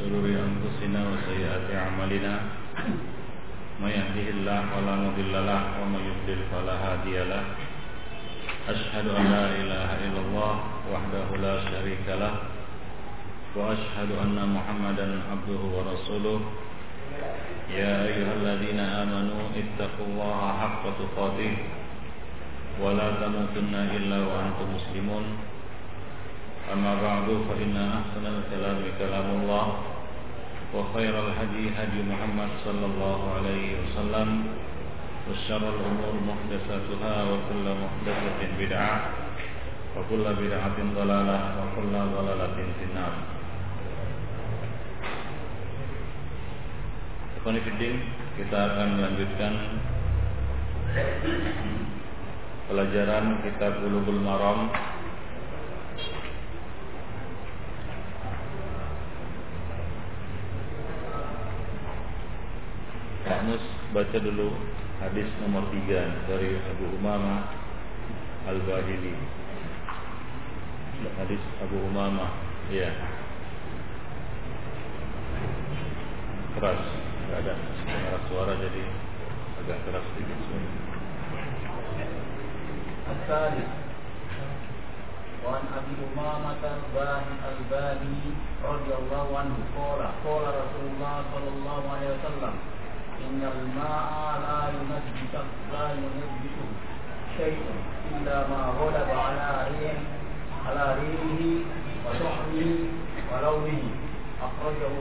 شرور أنفسنا وسيئات أعمالنا من يهده الله فلا مضل له ومن يضلل فلا هادي له أشهد أن لا إله إلا الله وحده لا شريك له وأشهد أن محمدا عبده ورسوله يا أيها الذين آمنوا اتقوا الله حق تقاته ولا تموتن إلا وأنتم مسلمون أما بعد فإن أحسن الكلام كلام الله وخير الهدي هدي محمد صلى الله عليه وسلم وشر الأمور محدثاتها وكل محدثة بدعة وكل بدعة ضلالة وكل ضلالة في النار Konfidin kita akan melanjutkan pelajaran kitab Bulughul Maram Pak Mus baca dulu hadis nomor 3 dari Abu Umamah Al-Bahili. Hadis Abu Umamah, ya. Keras, tidak ada keras suara jadi agak keras sedikit semua. الثالث وعن ابي امامه الباهي رضي الله عنه قال قال رسول الله صلى الله عليه وسلم إن الماء لا ينجس لا ينجسه شيء إلا ما غلب على ريح على ريحه وطعمه ولونه. أخرجه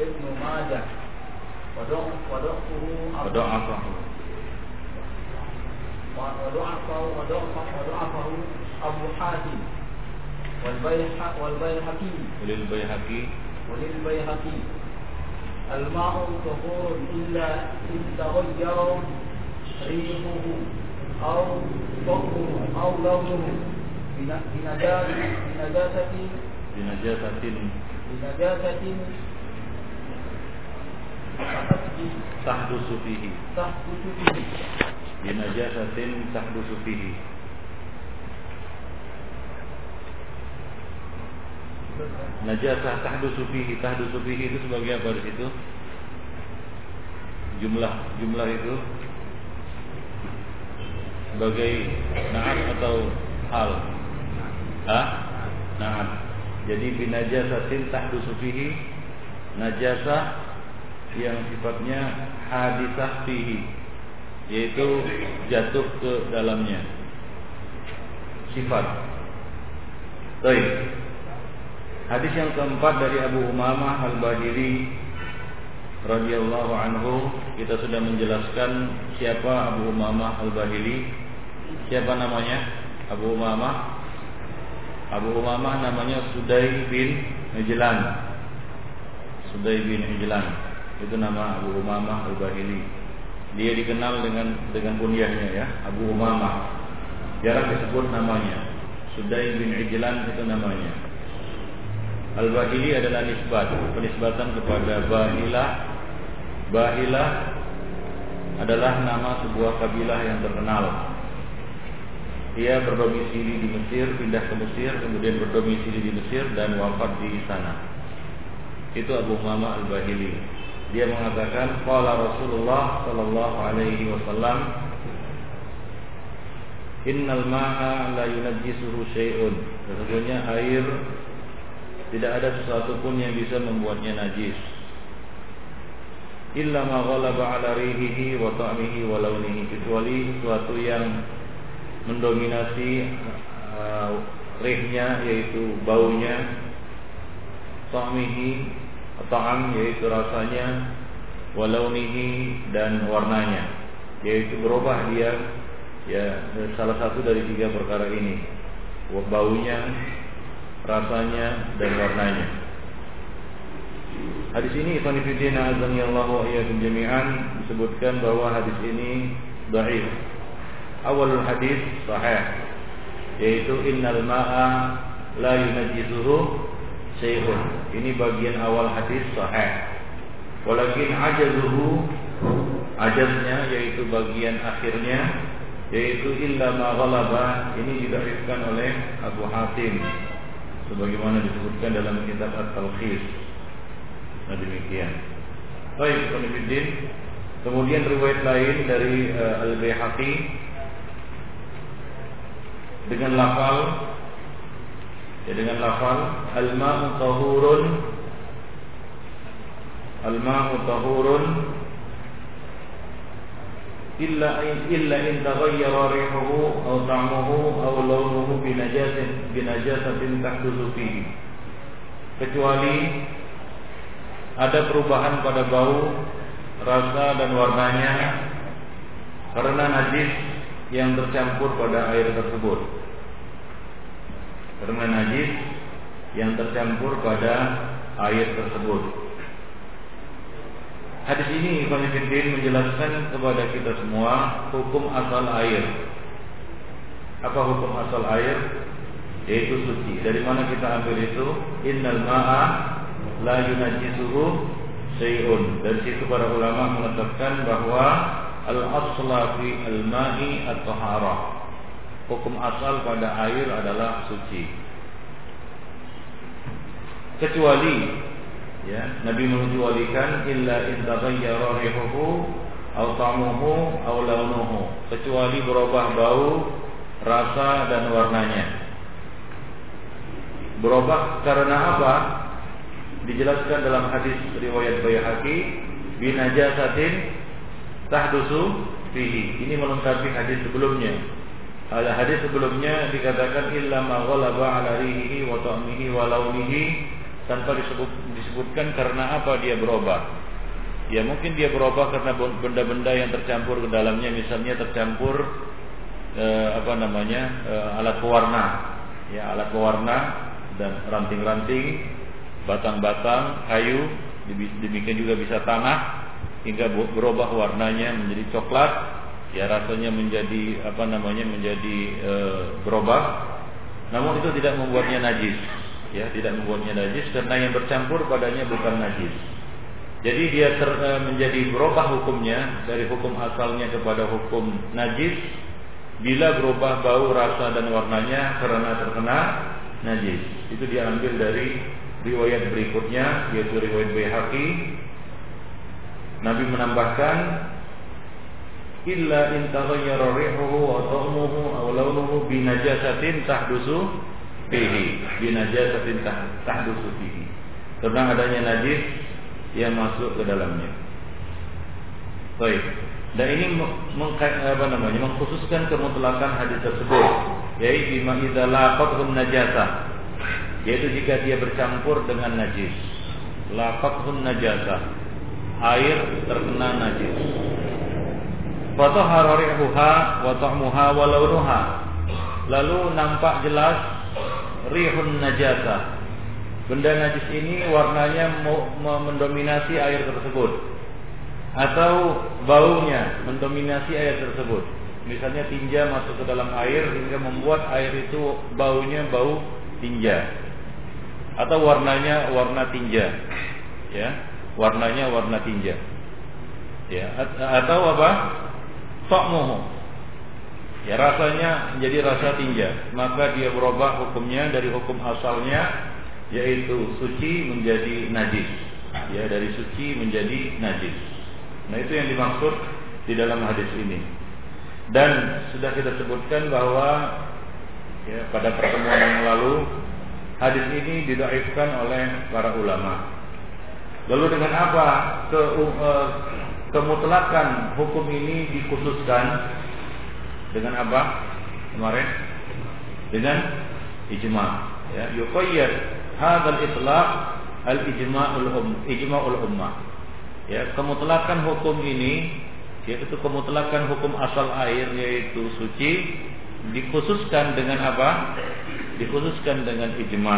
ابن ماجه. ودعته وضعفه وضعفه وضعفه أبو حاتم. والبيهقي. وللبيهقي. وللبيهقي. الماء طهور إلا إن تغير ريحه أو طعمه أو لونه؟ بنجاسة بنجاسة بنجاسة. بنجاسة تحدث فيه. تحدث فيه. binajasatin tahdusu fihi Najasah tahdusu fihi tahdusu fihi itu sebagai apa di situ? Jumlah jumlah itu sebagai naat atau hal? Hah? Naat. Jadi binajasatin tahdusu fihi najasah yang sifatnya hadisah fihi yaitu jatuh ke dalamnya sifat. Baik. Hadis yang keempat dari Abu Umamah Al-Bahili radhiyallahu anhu kita sudah menjelaskan siapa Abu Umamah Al-Bahili. Siapa namanya? Abu Umamah. Abu Umamah namanya Sudai bin Hijlan. Sudai bin Hijlan. Itu nama Abu Umamah Al-Bahili. Dia dikenal dengan dengan kunyahnya ya, Abu Umamah. Jarang disebut namanya. Sudai bin Ijlan itu namanya. Al-Bahili adalah nisbat, penisbatan kepada Bahilah. Bahilah adalah nama sebuah kabilah yang terkenal. Dia berdomisili di Mesir, pindah ke Mesir, kemudian berdomisili di Mesir dan wafat di sana. Itu Abu Umamah Al-Bahili. Dia mengatakan qala Rasulullah sallallahu alaihi wasallam Innal ma'a la yunajjisuhu syai'un. Sesungguhnya air tidak ada sesuatu pun yang bisa membuatnya najis. Illa ma ghalaba 'ala rihihi wa ta'mihi wa launihi. Kecuali sesuatu yang mendominasi uh, rihnya yaitu baunya, ta'mihi ta'am yaitu rasanya walaunihi dan warnanya. Yaitu berubah dia ya salah satu dari tiga perkara ini. Baunya rasanya dan warnanya hadis ini Ibn Fiddin azanillahu iyyakum jami'an disebutkan bahwa hadis ini dhaif awalul hadis sahih yaitu innal ma'a la yunajjisuhu syai'un. Ini bagian awal hadis sahih. Walakin ajazuhu ajaznya yaitu bagian akhirnya yaitu illa ma ghalaba ini didhaifkan oleh Abu Hatim sebagaimana disebutkan dalam kitab At-Talqis. Nah demikian. Baik, Konfidin. Kemudian riwayat lain dari uh, Al-Baihaqi dengan lafal ya dengan lafal al-ma'u tahurun al-ma'u tahurun illa in taghayyara rihuhu aw ta'muhu aw lawnuhu bi najasatin bi najasatin tahdutsu fihi kecuali ada perubahan pada bau rasa dan warnanya karena najis yang tercampur pada air tersebut. Karena najis yang tercampur pada air tersebut. Hadis ini Ibn menjelaskan kepada kita semua hukum asal air. Apa hukum asal air? Yaitu suci. Dari mana kita ambil itu? Innal ma'a la yunajjisuhu syai'un. Dari situ para ulama mengatakan bahwa al-asla fi al-ma'i at-taharah. Hukum asal pada air adalah suci. Kecuali ya, Nabi mengecualikan illa in taghayyara rihuhu aw ta'muhu aw launuhu. Kecuali berubah bau, rasa dan warnanya. Berubah karena apa? dijelaskan dalam hadis riwayat Baihaqi binajasatin tahdusu fihi. Ini melengkapi hadis sebelumnya. Ada hadis sebelumnya dikatakan illa ma ghalaba ala rihihi wa ta'mihi wa launihi tanpa disebut, disebutkan karena apa dia berubah. Ya mungkin dia berubah karena benda-benda yang tercampur ke dalamnya. Misalnya tercampur eh, apa namanya eh, alat pewarna. Ya alat pewarna dan ranting-ranting batang-batang kayu demikian juga bisa tanah hingga berubah warnanya menjadi coklat. Ya rasanya menjadi apa namanya menjadi e, berubah. Namun itu tidak membuatnya najis ya tidak membuatnya najis karena yang bercampur padanya bukan najis. Jadi dia ter, e, menjadi berubah hukumnya dari hukum asalnya kepada hukum najis. Bila berubah bau rasa dan warnanya karena terkena najis. Itu diambil dari riwayat berikutnya yaitu riwayat Baihaqi. Nabi menambahkan illa in taghayyara rihuhu wa ta'muhu aw launuhu bi najasatin tahdusu fihi bi najasatin tahdusu fihi. Karena adanya najis yang masuk ke dalamnya. Baik. Dan ini apa namanya mengkhususkan kemutlakan hadis tersebut yaitu bima idza laqatun najasah yaitu jika dia bercampur dengan najis. Laqathun najasa. Air terkena najis. Fatahara rihuha wa ta'muha wa launuha. Lalu nampak jelas rihun najasa. Benda najis ini warnanya mendominasi air tersebut. Atau baunya mendominasi air tersebut. Misalnya tinja masuk ke dalam air hingga membuat air itu baunya bau tinja. Atau warnanya warna tinja. Ya warnanya warna tinja. Ya atau apa? Ta'muhu ya rasanya menjadi rasa tinja maka dia berubah hukumnya dari hukum asalnya yaitu suci menjadi najis ya dari suci menjadi najis nah itu yang dimaksud di dalam hadis ini dan sudah kita sebutkan bahwa ya, pada pertemuan yang lalu Hadis ini didaifkan oleh para ulama. Lalu dengan apa ke, uh, kemutlakan hukum ini dikhususkan dengan apa kemarin? Dengan ijma. Ya, yuqayyad hadzal itlaq al ijma'ul um, ijma'ul ummah. Ya, kemutlakan hukum ini yaitu kemutlakan hukum asal air yaitu suci dikhususkan dengan apa? dikhususkan dengan ijma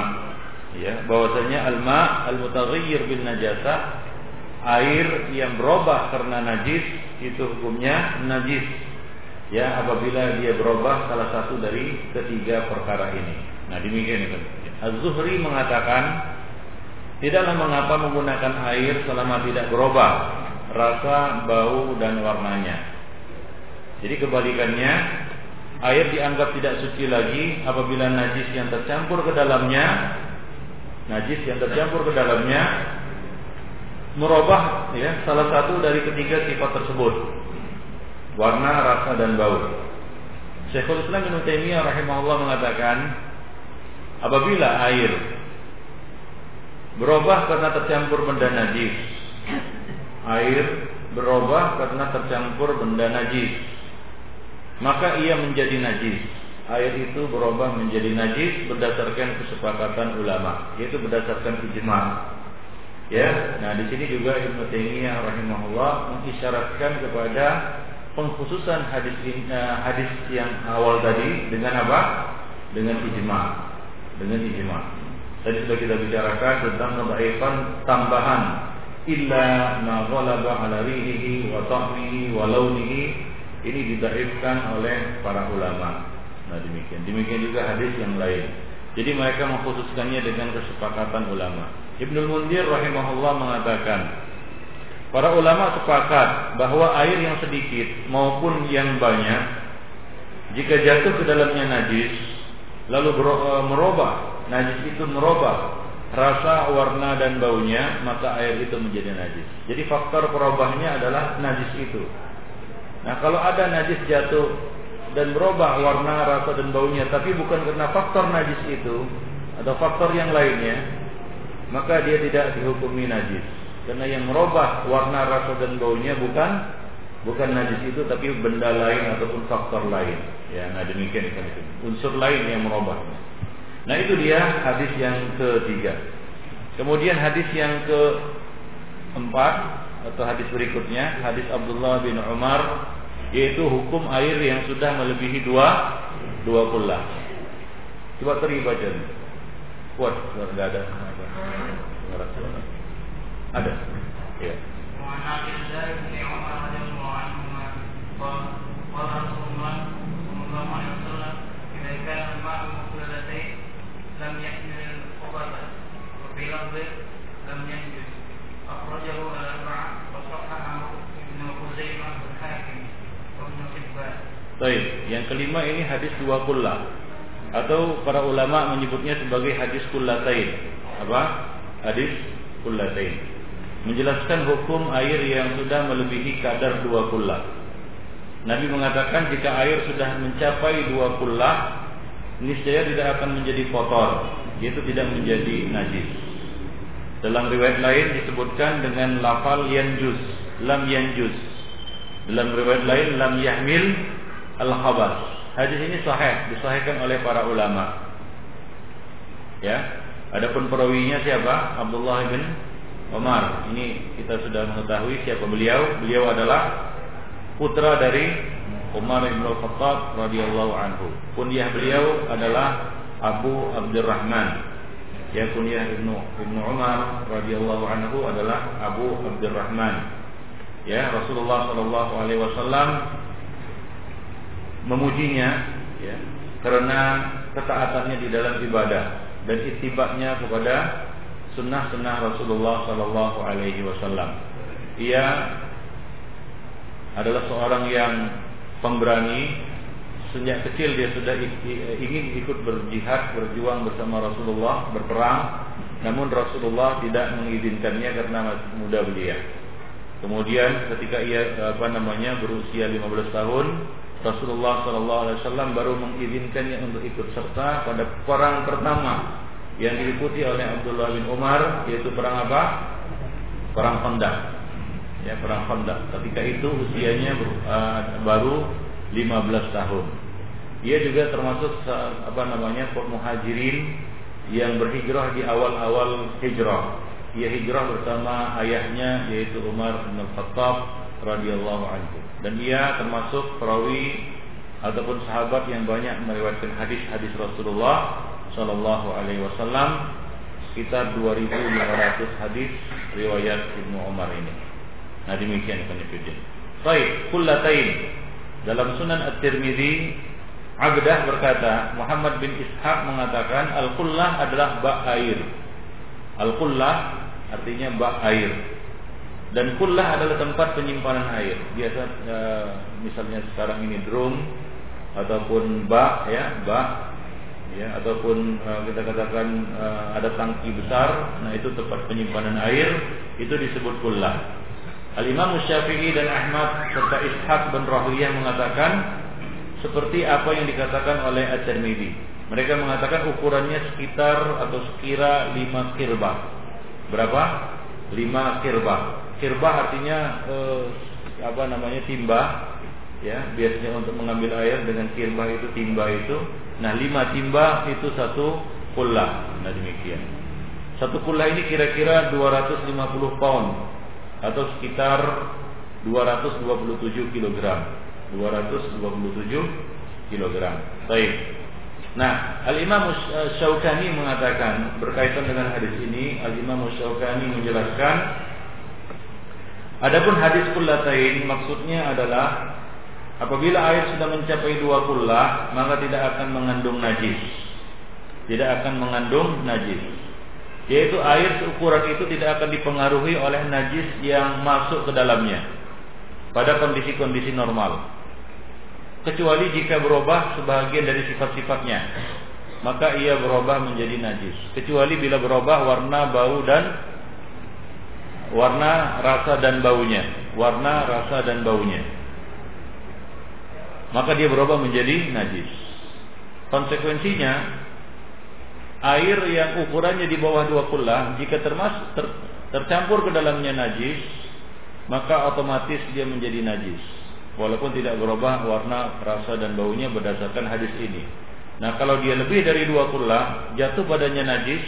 ya bahwasanya alma al-mutaghayyir bin najasa air yang berubah karena najis itu hukumnya najis ya apabila dia berubah salah satu dari ketiga perkara ini. Nah demikian itu. Az-Zuhri mengatakan tidaklah mengapa menggunakan air selama tidak berubah rasa, bau dan warnanya. Jadi kebalikannya air dianggap tidak suci lagi apabila najis yang tercampur ke dalamnya najis yang tercampur ke dalamnya merubah ya salah satu dari ketiga sifat tersebut warna, rasa dan bau. Syekhul Islam Ibnu Taimiyah rahimahullah mengatakan apabila air berubah karena tercampur benda najis air berubah karena tercampur benda najis maka ia menjadi najis air itu berubah menjadi najis berdasarkan kesepakatan ulama yaitu berdasarkan ijma ya nah di sini juga Ibnu Taimiyah rahimahullah mengisyaratkan kepada pengkhususan hadis uh, hadis yang awal tadi dengan apa? Dengan ijma. Dengan ijma. Tadi sudah kita bicarakan tentang kebaikan tambahan illa ma ghalaba ala rihihi wa ta'mihi wa launihi ini didaifkan oleh para ulama. Nah demikian. Demikian juga hadis yang lain. Jadi mereka mengkhususkannya dengan kesepakatan ulama. Ibnu Mundir rahimahullah mengatakan Para ulama sepakat bahwa air yang sedikit maupun yang banyak jika jatuh ke dalamnya najis lalu e, merubah najis itu merubah rasa, warna dan baunya maka air itu menjadi najis. Jadi faktor perubahnya adalah najis itu. Nah, kalau ada najis jatuh dan berubah warna, rasa dan baunya tapi bukan karena faktor najis itu atau faktor yang lainnya, maka dia tidak dihukumi najis. Karena yang merubah warna rasa dan baunya bukan bukan najis itu tapi benda lain ataupun faktor lain. Ya, nah demikian itu. Unsur lain yang merubahnya. Nah itu dia hadis yang ketiga. Kemudian hadis yang keempat atau hadis berikutnya hadis Abdullah bin Umar yaitu hukum air yang sudah melebihi dua dua kullah. Coba teri baca. Kuat, enggak ada. Ada. Ya. Baik, yang kelima ini hadis dua kullah atau para ulama menyebutnya sebagai hadis kullatain. Apa? Hadis kullatain menjelaskan hukum air yang sudah melebihi kadar dua kullah. Nabi mengatakan jika air sudah mencapai dua kullah, niscaya tidak akan menjadi kotor, yaitu tidak menjadi najis. Dalam riwayat lain disebutkan dengan lafal yanjus, lam yanjus. Dalam riwayat lain lam yahmil al khabas. Hadis ini sahih, disahihkan oleh para ulama. Ya. Adapun perawinya siapa? Abdullah bin Umar. Ini kita sudah mengetahui siapa beliau. Beliau adalah putra dari Umar bin Khattab radhiyallahu anhu. Kunyah beliau adalah Abu Abdurrahman. Ya kunyah Ibnu Ibnu Umar radhiyallahu anhu adalah Abu Abdurrahman. Ya Rasulullah sallallahu alaihi wasallam memujinya ya karena ketaatannya di dalam ibadah dan itibaknya kepada sunnah-sunnah Rasulullah Sallallahu Alaihi Wasallam. Ia adalah seorang yang pemberani. Sejak kecil dia sudah ingin ikut berjihad, berjuang bersama Rasulullah, berperang. Namun Rasulullah tidak mengizinkannya karena masih muda belia. Kemudian ketika ia apa namanya berusia 15 tahun, Rasulullah Sallallahu Alaihi Wasallam baru mengizinkannya untuk ikut serta pada perang pertama yang diikuti oleh Abdullah bin Umar yaitu perang apa? Perang Khandaq. Ya, perang Khandaq. Ketika itu usianya uh, baru 15 tahun. Ia juga termasuk apa namanya muhajirin yang berhijrah di awal-awal hijrah. Ia hijrah bersama ayahnya yaitu Umar bin Khattab radhiyallahu anhu. Dan ia termasuk perawi ataupun sahabat yang banyak meriwayatkan hadis-hadis Rasulullah Shallallahu Alaihi Wasallam sekitar 2.500 hadis riwayat Ibnu Umar ini. Nah demikian penelitian. Baik, kullatain dalam Sunan At-Tirmidzi Abdah berkata Muhammad bin Ishaq mengatakan al-qullah adalah bak air. Al-qullah artinya bak air. Dan kullah adalah tempat penyimpanan air. Biasa e, misalnya sekarang ini drum ataupun bak ya, bak ya ataupun uh, kita katakan uh, ada tangki besar, nah itu tempat penyimpanan air itu disebut kullah. Al Imam Syafi'i dan Ahmad serta Ishaq bin Rahwiyah mengatakan seperti apa yang dikatakan oleh At-Tirmidzi. Mereka mengatakan ukurannya sekitar atau sekira 5 kirba. Berapa? 5 kirba. Kirba artinya eh, apa namanya timba ya biasanya untuk mengambil air dengan kirba itu timba itu nah lima timba itu satu kullah. Nah demikian. Satu kullah ini kira-kira 250 pound atau sekitar 227 kg 227 kg baik. Nah, Al-Imam Syaukani mengatakan berkaitan dengan hadis ini, Al-Imam Syaukani menjelaskan Adapun hadis kullatain maksudnya adalah apabila air sudah mencapai dua kullah maka tidak akan mengandung najis. Tidak akan mengandung najis. Yaitu air seukuran itu tidak akan dipengaruhi oleh najis yang masuk ke dalamnya pada kondisi-kondisi normal. Kecuali jika berubah sebagian dari sifat-sifatnya, maka ia berubah menjadi najis. Kecuali bila berubah warna, bau dan warna, rasa dan baunya, warna, rasa dan baunya. Maka dia berubah menjadi najis. Konsekuensinya air yang ukurannya di bawah dua kullah jika termas ter, tercampur ke dalamnya najis, maka otomatis dia menjadi najis. Walaupun tidak berubah warna, rasa dan baunya berdasarkan hadis ini. Nah kalau dia lebih dari dua kullah jatuh badannya najis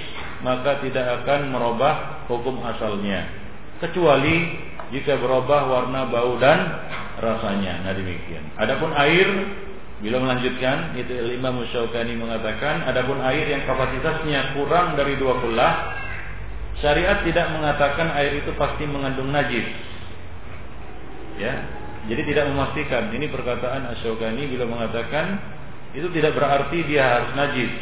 maka tidak akan merubah hukum asalnya kecuali jika berubah warna, bau dan rasanya. Nah demikian. Adapun air bila melanjutkan itu Imam Musyaukani mengatakan adapun air yang kapasitasnya kurang dari dua kullah syariat tidak mengatakan air itu pasti mengandung najis. Ya. Jadi tidak memastikan. Ini perkataan Asyaukani bila mengatakan itu tidak berarti dia harus najis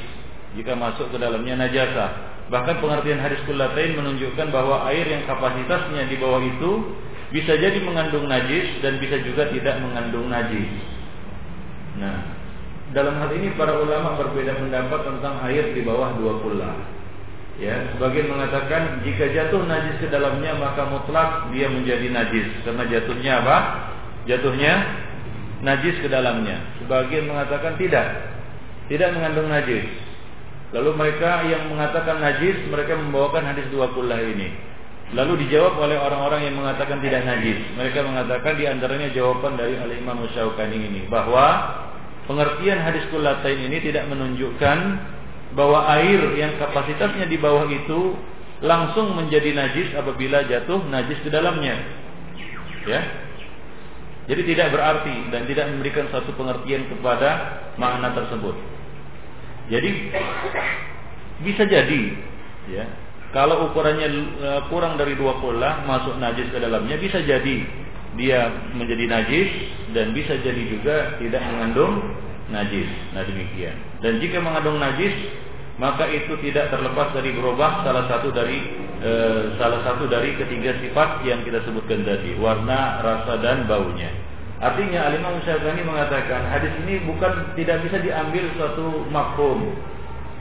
jika masuk ke dalamnya najasa. Bahkan pengertian hadis kullatain menunjukkan bahwa air yang kapasitasnya di bawah itu bisa jadi mengandung najis dan bisa juga tidak mengandung najis. Nah, dalam hal ini para ulama berbeda pendapat tentang air di bawah dua kullah. Ya, sebagian mengatakan jika jatuh najis ke dalamnya maka mutlak dia menjadi najis karena jatuhnya apa? Jatuhnya najis ke dalamnya. Sebagian mengatakan tidak. Tidak mengandung najis. Lalu mereka yang mengatakan najis, mereka membawakan hadis dua kullah ini. Lalu dijawab oleh orang-orang yang mengatakan tidak najis. Mereka mengatakan di antaranya jawaban dari Al-Imam Musyaukani ini bahwa pengertian hadis kullatain ini tidak menunjukkan bahwa air yang kapasitasnya di bawah itu langsung menjadi najis apabila jatuh najis ke dalamnya. Ya. Jadi tidak berarti dan tidak memberikan satu pengertian kepada makna tersebut. Jadi bisa jadi ya kalau ukurannya e, kurang dari dua pola masuk najis ke dalamnya bisa jadi dia menjadi najis dan bisa jadi juga tidak mengandung najis. Nah demikian. Dan jika mengandung najis maka itu tidak terlepas dari berubah salah satu dari e, salah satu dari ketiga sifat yang kita sebutkan tadi warna, rasa dan baunya. Artinya Alimah Syafi'i mengatakan hadis ini bukan tidak bisa diambil suatu makhum.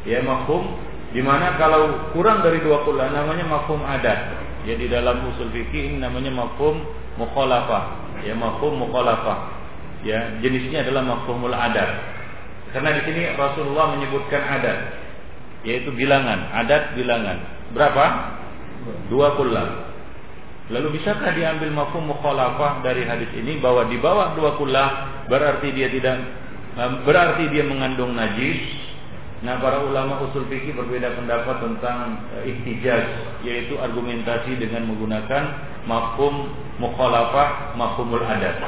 Ya makhum di mana kalau kurang dari dua kula namanya makhum adat. Ya dalam usul fikih ini namanya makhum mukhalafah. Ya makhum mukhalafah. Ya jenisnya adalah makhumul adat. Karena di sini Rasulullah menyebutkan adat yaitu bilangan, adat bilangan. Berapa? Dua kula. Lalu bisakah diambil mafhum mukhalafah dari hadis ini bahwa di bawah dua kullah berarti dia tidak berarti dia mengandung najis? Nah, para ulama usul fikih berbeda pendapat tentang e, ihtijaz yaitu argumentasi dengan menggunakan mafhum mukhalafah, mafhumul adat.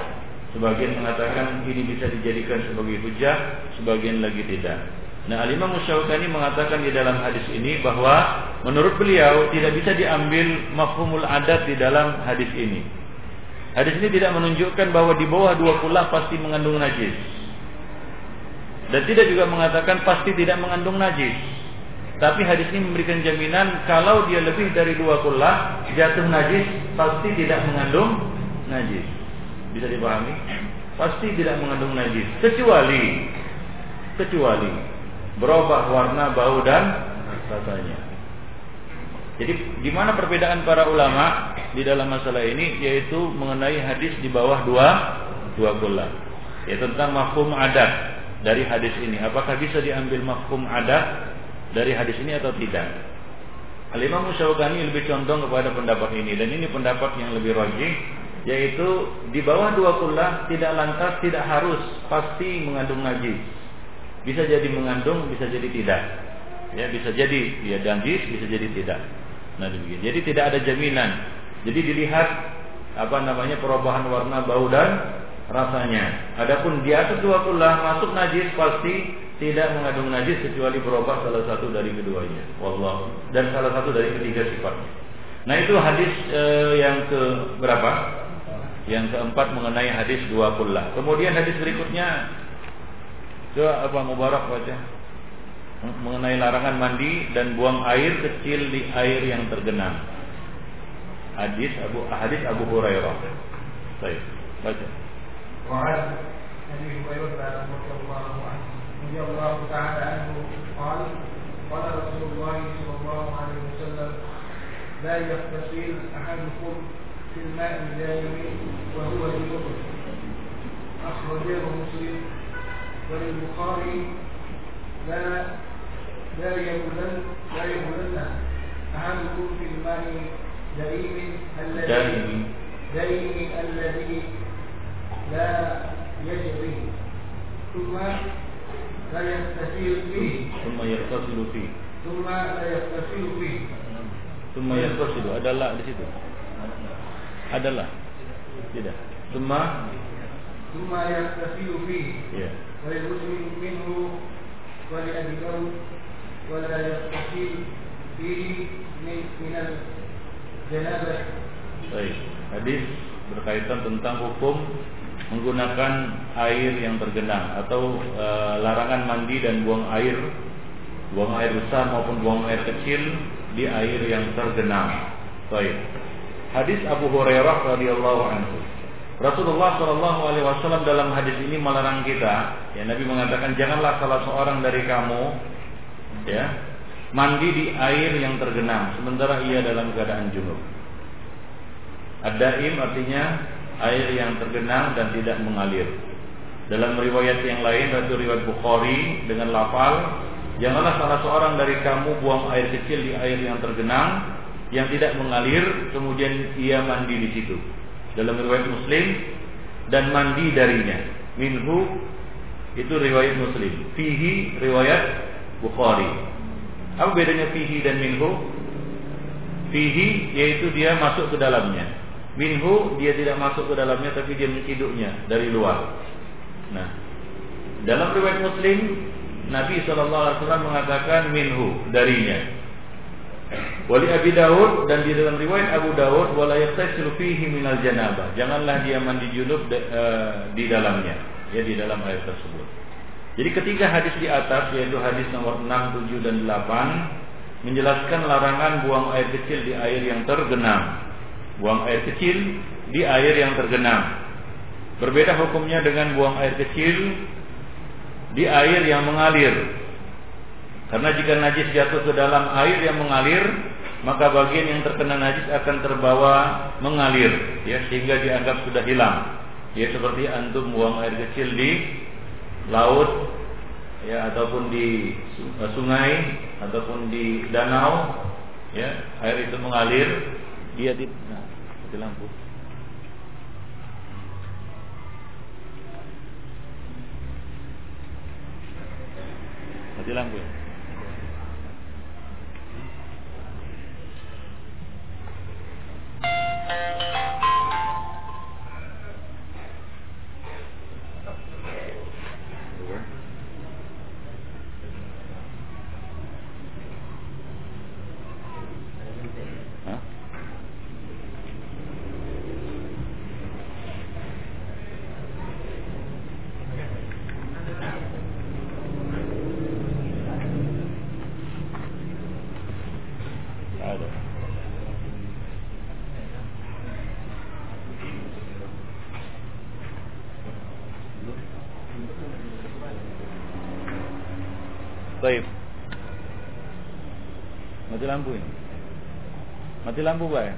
Sebagian mengatakan ini bisa dijadikan sebagai hujah, sebagian lagi tidak. Nah, Al-Imam Musyaukani mengatakan di dalam hadis ini bahwa menurut beliau tidak bisa diambil mafhumul adat di dalam hadis ini. Hadis ini tidak menunjukkan bahwa di bawah dua kulah pasti mengandung najis. Dan tidak juga mengatakan pasti tidak mengandung najis. Tapi hadis ini memberikan jaminan kalau dia lebih dari dua kulah jatuh najis pasti tidak mengandung najis. Bisa dipahami? Pasti tidak mengandung najis kecuali kecuali berubah warna, bau dan rasanya. Jadi di mana perbedaan para ulama di dalam masalah ini yaitu mengenai hadis di bawah dua dua bulan. Ya tentang mafhum adat dari hadis ini. Apakah bisa diambil mafhum adat dari hadis ini atau tidak? Al-Imam lebih condong kepada pendapat ini dan ini pendapat yang lebih rajih yaitu di bawah dua kullah tidak lantas tidak harus pasti mengandung najis. Bisa jadi mengandung, bisa jadi tidak. Ya, bisa jadi ya najis, bisa jadi tidak. Nah, demikian. Jadi tidak ada jaminan. Jadi dilihat apa namanya perubahan warna, bau dan rasanya. Adapun di atas dua kullah masuk najis pasti tidak mengandung najis kecuali berubah salah satu dari keduanya. Wallah. Dan salah satu dari ketiga sifatnya. Nah itu hadis eh, yang ke berapa? Yang keempat mengenai hadis dua puluh. Kemudian hadis berikutnya Coba apa Mubarak baca mengenai larangan mandi dan buang air kecil di air yang tergenang. Hadis Abu hadis Abu Hurairah. Baik, baca. وعن ابي هريره رضي الله عنه رضي الله تعالى عنه قال قال رسول الله صلى الله عليه وسلم لا يغتسل أحدكم في الماء الدائم وهو جنوب أخرجه مسلم. وللبخاري لا لا يبلن لا يبلن أحدكم في الماء دائم الذي دائم الذي لا يجري ثم لا يغتسل فيه ثم يغتسل فيه ثم لا يغتسل فيه ثم يغتسل adalah di situ adalah tidak Summa ثم يغتسل فيه ya وللمسلم منه ولأبي داود ولا يغتسل فيه من من الجنابة baik hadis berkaitan tentang hukum menggunakan air yang tergenang atau e, larangan mandi dan buang air buang air besar maupun buang air kecil di air yang tergenang. Baik. Hadis Abu Hurairah radhiyallahu anhu. Rasulullah Shallallahu Alaihi Wasallam dalam hadis ini melarang kita, ya Nabi mengatakan janganlah salah seorang dari kamu, ya mandi di air yang tergenang sementara ia dalam keadaan junub. Ad-daim artinya air yang tergenang dan tidak mengalir. Dalam riwayat yang lain, yaitu riwayat Bukhari dengan lafal, janganlah salah seorang dari kamu buang air kecil di air yang tergenang yang tidak mengalir, kemudian ia mandi di situ. Dalam riwayat Muslim dan mandi darinya. Minhu itu riwayat Muslim. Fihi riwayat Bukhari. Apa bedanya fihi dan minhu? Fihi yaitu dia masuk ke dalamnya. Minhu dia tidak masuk ke dalamnya tapi dia menciduknya dari luar. Nah, dalam riwayat Muslim Nabi SAW mengatakan minhu darinya. Wali Abi Daud dan di dalam riwayat Abu Daud wala yaktasilu fihi minal janabah. Janganlah dia mandi junub de, uh, di dalamnya, ya di dalam air tersebut. Jadi ketiga hadis di atas yaitu hadis nomor 6, 7 dan 8 menjelaskan larangan buang air kecil di air yang tergenang buang air kecil di air yang tergenang. Berbeda hukumnya dengan buang air kecil di air yang mengalir. Karena jika najis jatuh ke dalam air yang mengalir, maka bagian yang terkena najis akan terbawa mengalir, ya sehingga dianggap sudah hilang. Ya seperti antum buang air kecil di laut, ya ataupun di sungai ataupun di danau, ya air itu mengalir, dia di nah, di lampu mati lampu ya Thank you. lampu ini. Mati lampu Pak? Ya?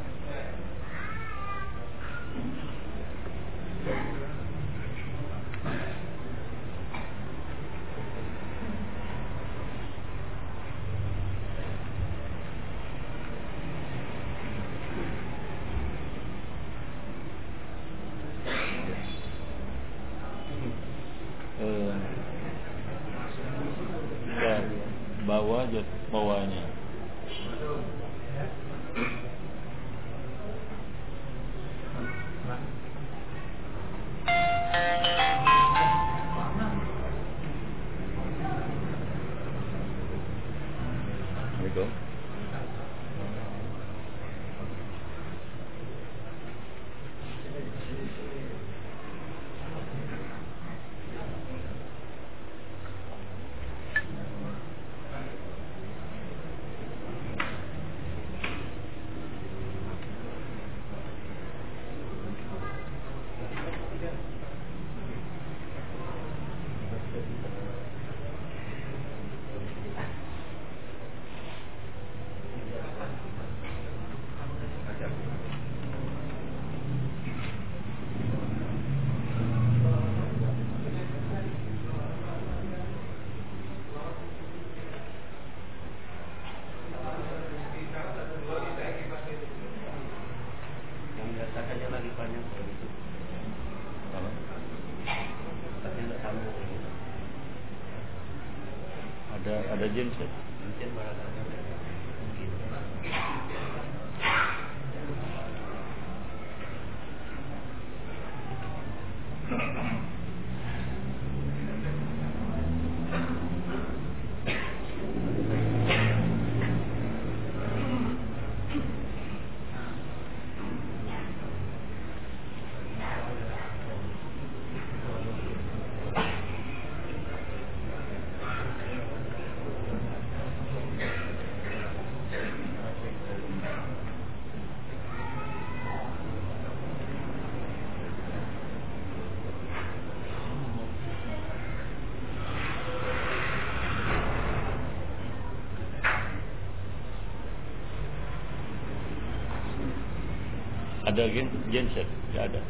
ada genset, tidak ada.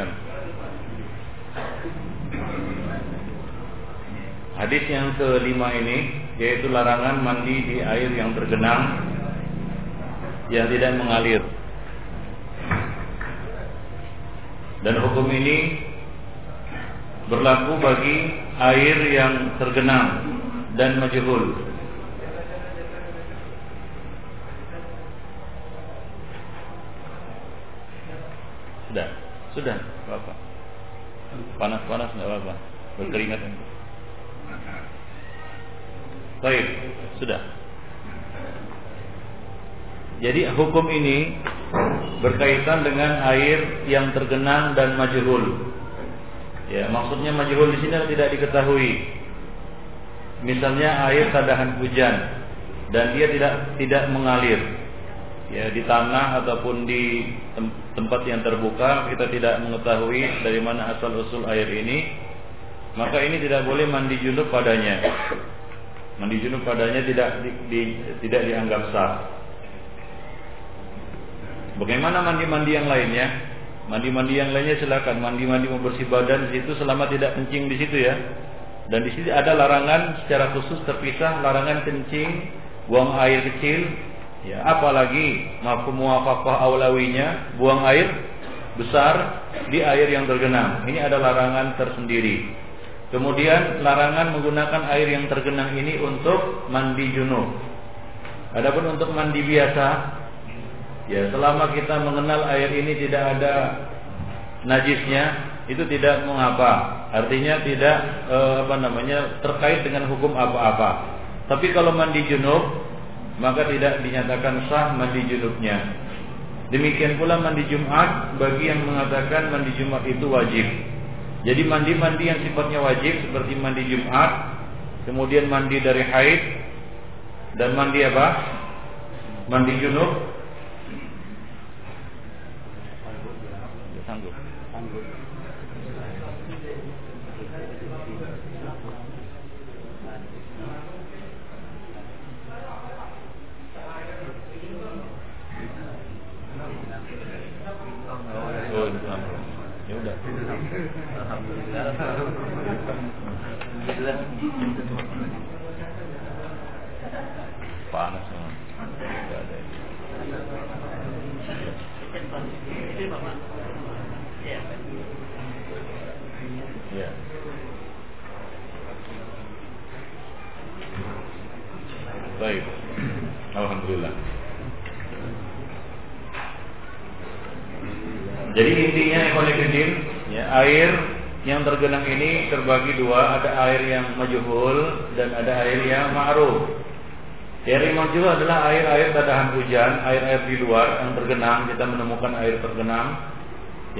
Lanjutkan. Hadis yang kelima ini yaitu larangan mandi di air yang tergenang yang tidak mengalir. Dan hukum ini berlaku bagi air yang tergenang dan majhul. Sudah, sudah, apa? Panas-panas nggak apa-apa, berkeringat. Baik, sudah. Jadi hukum ini berkaitan dengan air yang tergenang dan majhul. Ya, maksudnya majhul di sini tidak diketahui. Misalnya air sadahan hujan dan dia tidak tidak mengalir. Ya, di tanah ataupun di tem- tempat yang terbuka kita tidak mengetahui dari mana asal usul air ini, maka ini tidak boleh mandi junub padanya. Mandi junub padanya tidak di, di- tidak dianggap sah. Bagaimana mandi-mandi yang lainnya? Mandi-mandi yang lainnya silakan mandi-mandi membersih badan di situ selama tidak kencing di situ ya. Dan di sini ada larangan secara khusus terpisah larangan kencing, buang air kecil, ya apalagi mafhum muwafaqah aulawinya buang air besar di air yang tergenang. Ini ada larangan tersendiri. Kemudian larangan menggunakan air yang tergenang ini untuk mandi junub. Adapun untuk mandi biasa, Ya, selama kita mengenal air ini tidak ada najisnya, itu tidak mengapa. Artinya tidak eh, apa namanya terkait dengan hukum apa-apa. Tapi kalau mandi junub, maka tidak dinyatakan sah mandi junubnya. Demikian pula mandi Jumat bagi yang mengatakan mandi Jumat itu wajib. Jadi mandi-mandi yang sifatnya wajib seperti mandi Jumat, kemudian mandi dari haid dan mandi apa? Mandi junub sanggup. Sanggup. Oh, itu sanggup. Ya udah. Alhamdulillah. Alhamdulillah. Panas memang. Tidak ada. Ini Bapak. Ya. Ya. Baik. Alhamdulillah. Jadi intinya ekonomi ya air yang tergenang ini terbagi dua, ada air yang majhul dan ada air yang ma'ruf. Air yang majhul adalah air-air tadahan hujan, air-air di luar yang tergenang, kita menemukan air tergenang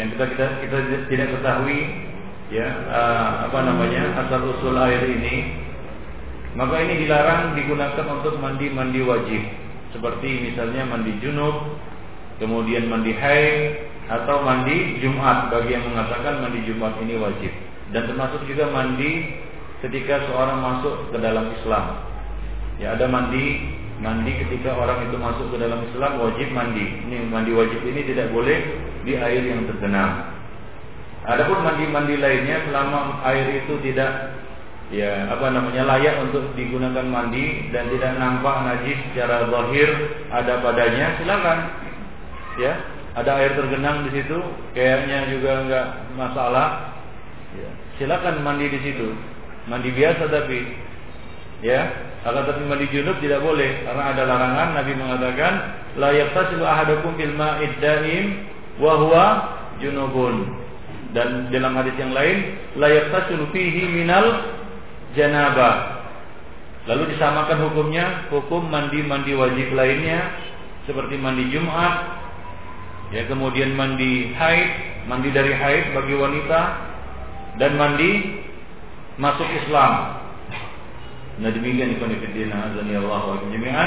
yang kita kita kita tidak ketahui ya uh, apa namanya asal usul air ini maka ini dilarang digunakan untuk mandi-mandi wajib. Seperti misalnya mandi junub kemudian mandi haid atau mandi Jumat. Bagi yang mengatakan mandi Jumat ini wajib. Dan termasuk juga mandi ketika seorang masuk ke dalam Islam. Ya ada mandi mandi ketika orang itu masuk ke dalam Islam wajib mandi. Ini mandi wajib ini tidak boleh di air yang tergenang. Adapun mandi-mandi lainnya selama air itu tidak ya apa namanya layak untuk digunakan mandi dan tidak nampak najis secara zahir ada padanya silakan. Ya ada air tergenang di situ kayaknya juga enggak masalah. Ya. silakan mandi di situ. Mandi biasa tapi ya akan tapi mandi junub tidak boleh karena ada larangan. Nabi mengatakan la yaktasilu ahadukum fil ma'id daim wa huwa junubun. Dan dalam hadis yang lain la yaktasilu fihi minal janabah lalu disamakan hukumnya hukum mandi-mandi wajib lainnya seperti mandi Jumat Ya, kemudian mandi haid, mandi dari haid bagi wanita dan mandi masuk Islam. Nah demikian ikhwan fillah azani Allah wa.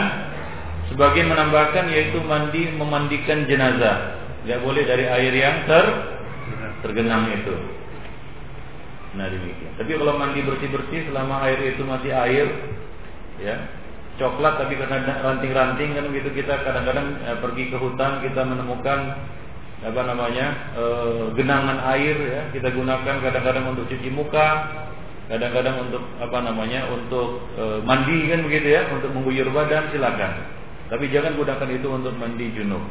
Sebagian menambahkan yaitu mandi memandikan jenazah. Tidak boleh dari air yang ter tergenang itu. Nah demikian. Tapi kalau mandi bersih bersih selama air itu masih air, ya coklat tapi karena ranting-ranting kan gitu kita kadang-kadang eh, pergi ke hutan kita menemukan apa namanya e, genangan air ya kita gunakan kadang-kadang untuk cuci muka kadang-kadang untuk apa namanya untuk e, mandi kan begitu ya untuk mengguyur badan silakan. Tapi jangan gunakan itu untuk mandi junub.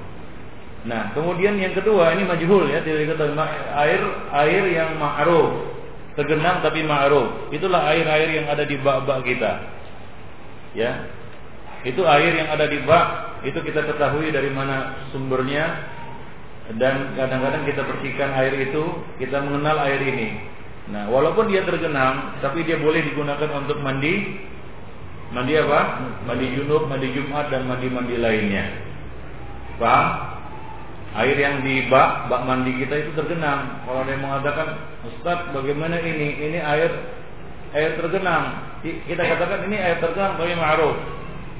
Nah kemudian yang kedua ini majhul ya tidak diketahui air air yang ma'ruf tergenang tapi ma'ruf. Itulah air-air yang ada di bak-bak kita. Ya. Itu air yang ada di bak itu kita ketahui dari mana sumbernya. Dan kadang-kadang kita bersihkan air itu kita mengenal air ini. Nah walaupun dia tergenang tapi dia boleh digunakan untuk mandi. Mandi apa? Mandi junub mandi jumat dan mandi-mandi lainnya. Paham air yang di bak bak mandi kita itu tergenang kalau ada yang mengatakan Ustaz bagaimana ini ini air air tergenang kita katakan ini air tergenang tapi ma'ruf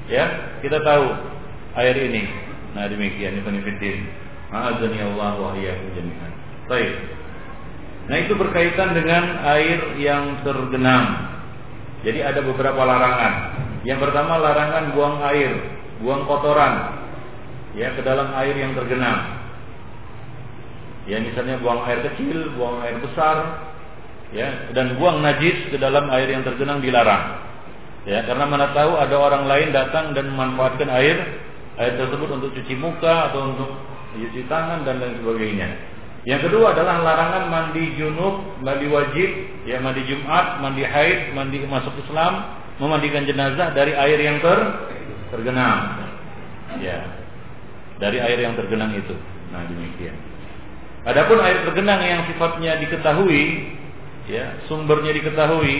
ya kita tahu air ini nah demikian ini penelitian Ma'azani Allah wa iyyakum jami'an. Baik. Nah, itu berkaitan dengan air yang tergenang. Jadi ada beberapa larangan. Yang pertama larangan buang air, buang kotoran ya ke dalam air yang tergenang. Ya misalnya buang air kecil, buang air besar, ya dan buang najis ke dalam air yang tergenang dilarang. Ya, karena mana tahu ada orang lain datang dan memanfaatkan air air tersebut untuk cuci muka atau untuk cuci tangan dan lain sebagainya. Yang kedua adalah larangan mandi junub, mandi wajib, ya mandi Jumat, mandi haid, mandi masuk Islam, memandikan jenazah dari air yang ter tergenang. Ya. Dari air yang tergenang itu. Nah, demikian. Adapun air tergenang yang sifatnya diketahui, ya, sumbernya diketahui,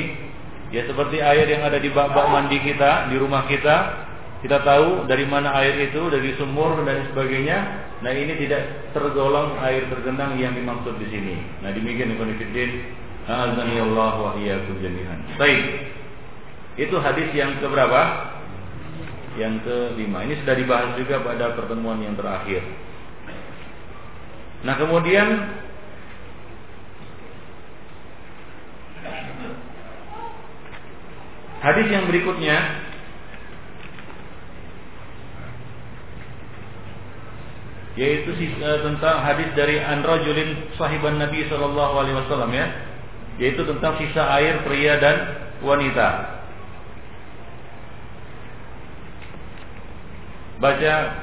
ya seperti air yang ada di bak-bak mandi kita, di rumah kita, kita tahu dari mana air itu, dari sumur dan sebagainya. Nah ini tidak tergolong air tergenang yang dimaksud di sini. Nah demikian Ibnu Fiddin. Azani Allah wa iyyakum jami'an. Baik. Itu hadis yang keberapa? Yang kelima. Ini sudah dibahas juga pada pertemuan yang terakhir. Nah kemudian hadis yang berikutnya. Yaitu uh, tentang hadis dari Anrajulin sahiban Nabi sallallahu alaihi wasallam ya. Yaitu tentang sisa air pria dan wanita. Baca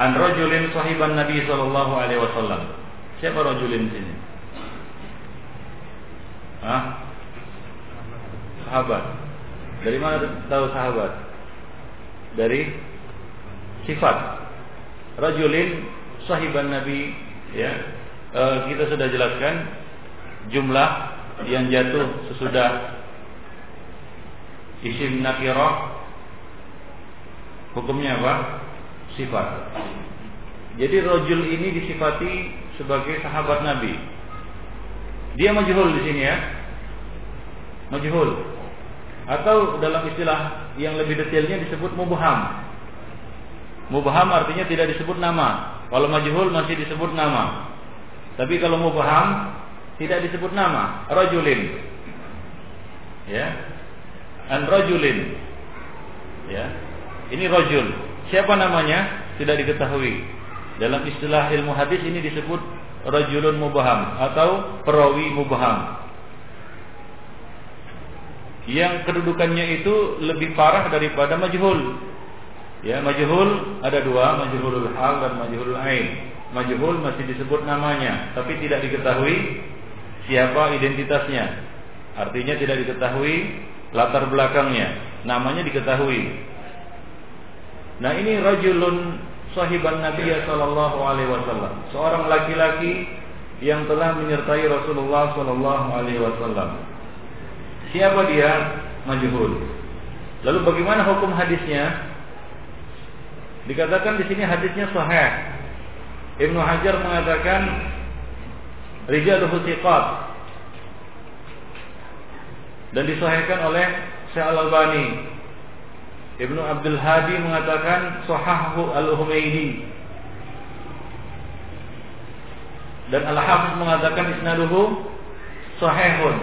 An rajulin sahiban Nabi sallallahu alaihi wasallam. Siapa rajulin sini? Hah? sahabat. Dari mana tahu sahabat? Dari sifat. Rajulin sahiban Nabi ya. E, kita sudah jelaskan jumlah yang jatuh sesudah isim nakirah hukumnya apa? Sifat. Jadi rojul ini disifati sebagai sahabat Nabi. Dia majhul di sini ya. Majhul atau dalam istilah yang lebih detailnya disebut mubham. Mubham artinya tidak disebut nama. Kalau majhul masih disebut nama. Tapi kalau mubham tidak disebut nama, rajulin. Ya. An rajulin. Ya. Ini rajul. Siapa namanya? Tidak diketahui. Dalam istilah ilmu hadis ini disebut rajulun mubham atau perawi mubham. yang kedudukannya itu lebih parah daripada majhul. Ya, majhul ada dua, majhulul hal dan majhulul ain. Majhul masih disebut namanya, tapi tidak diketahui siapa identitasnya. Artinya tidak diketahui latar belakangnya. Namanya diketahui. Nah, ini rajulun sahiban Nabi sallallahu alaihi wasallam. Seorang laki-laki yang telah menyertai Rasulullah sallallahu alaihi wasallam. Siapa dia? Majhul. Lalu bagaimana hukum hadisnya? Dikatakan di sini hadisnya sahih. Ibnu Hajar mengatakan rijaluhu thiqat dan disahihkan oleh Syekh Al-Albani. Ibnu Abdul Hadi mengatakan sahahu Al-Humaidi. Dan Al-Hafiz mengatakan isnaduhu sahihun.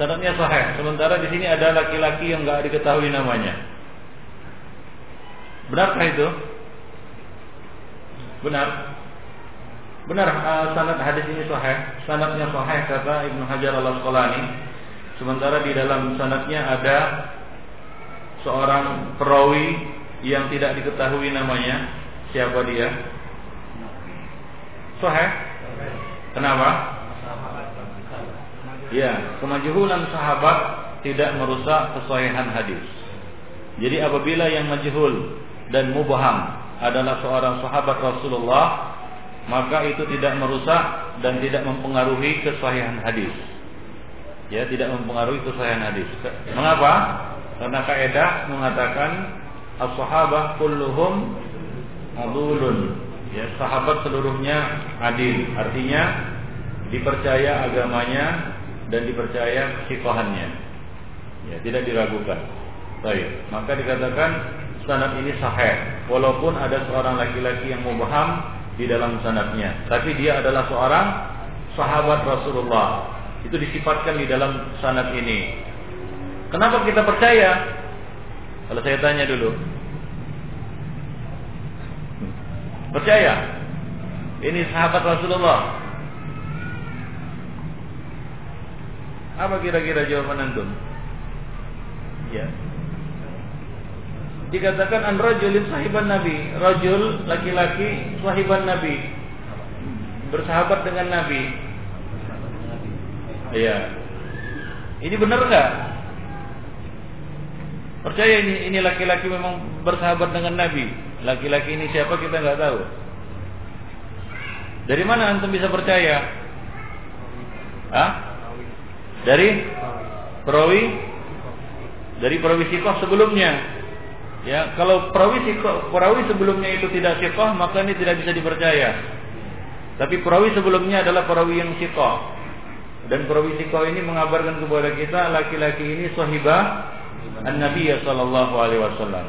Sanadnya sahih. Sementara di sini ada laki-laki yang nggak diketahui namanya. Benarkah itu? Benar. Benar uh, sanad hadis ini sahih. Sanadnya sahih kata Ibnu Hajar Al Asqalani. Sementara di dalam sanadnya ada seorang perawi yang tidak diketahui namanya. Siapa dia? Sahih. Kenapa? Ya, kemajuhulan sahabat tidak merusak kesahihan hadis. Jadi apabila yang majhul dan mubham adalah seorang sahabat Rasulullah, maka itu tidak merusak dan tidak mempengaruhi kesahihan hadis. Ya, tidak mempengaruhi kesahihan hadis. Mengapa? Karena kaidah mengatakan as-sahabah kulluhum adulun. Ya, sahabat seluruhnya adil. Artinya dipercaya agamanya dan dipercaya sikohannya. Ya, tidak diragukan. Baik, maka dikatakan sanad ini sahih walaupun ada seorang laki-laki yang mubaham di dalam sanadnya, tapi dia adalah seorang sahabat Rasulullah. Itu disifatkan di dalam sanad ini. Kenapa kita percaya? Kalau saya tanya dulu. Percaya? Ini sahabat Rasulullah. Apa kira-kira jawaban antum? Ya. Dikatakan an rajulin sahiban Nabi, rajul laki-laki sahiban Nabi. Bersahabat dengan Nabi. Iya. Ini benar enggak? Percaya ini ini laki-laki memang bersahabat dengan Nabi. Laki-laki ini siapa kita nggak tahu. Dari mana antum bisa percaya? Hah? dari perawi dari perawi sikoh sebelumnya. Ya, kalau perawi sikoh, perawi sebelumnya itu tidak sikoh, maka ini tidak bisa dipercaya. Tapi perawi sebelumnya adalah perawi yang sikoh. Dan perawi sikoh ini mengabarkan kepada kita laki-laki ini sahibah An-Nabi sallallahu alaihi wasallam.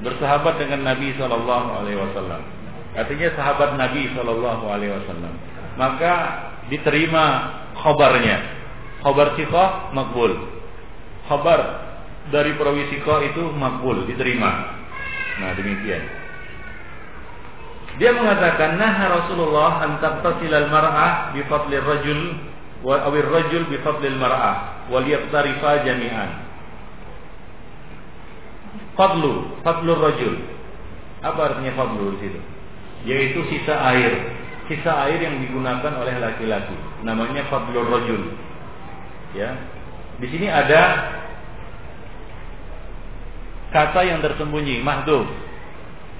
Bersahabat dengan Nabi sallallahu alaihi wasallam. Artinya sahabat Nabi sallallahu alaihi wasallam. Maka diterima khabarnya Khabar sikoh makbul. Khabar dari perawi sikoh itu makbul, diterima. Nah demikian. Dia mengatakan nah Rasulullah an al mar'ah bi fadli rajul wa awir rajul bi fadli mar'ah wal yaqtarifa jami'an. Fadlu, fadlu rajul. Apa artinya fadlu di situ? Yaitu sisa air, sisa air yang digunakan oleh laki-laki. Namanya fadlur rajul. Ya. Di sini ada kata yang tersembunyi, mahdhuf.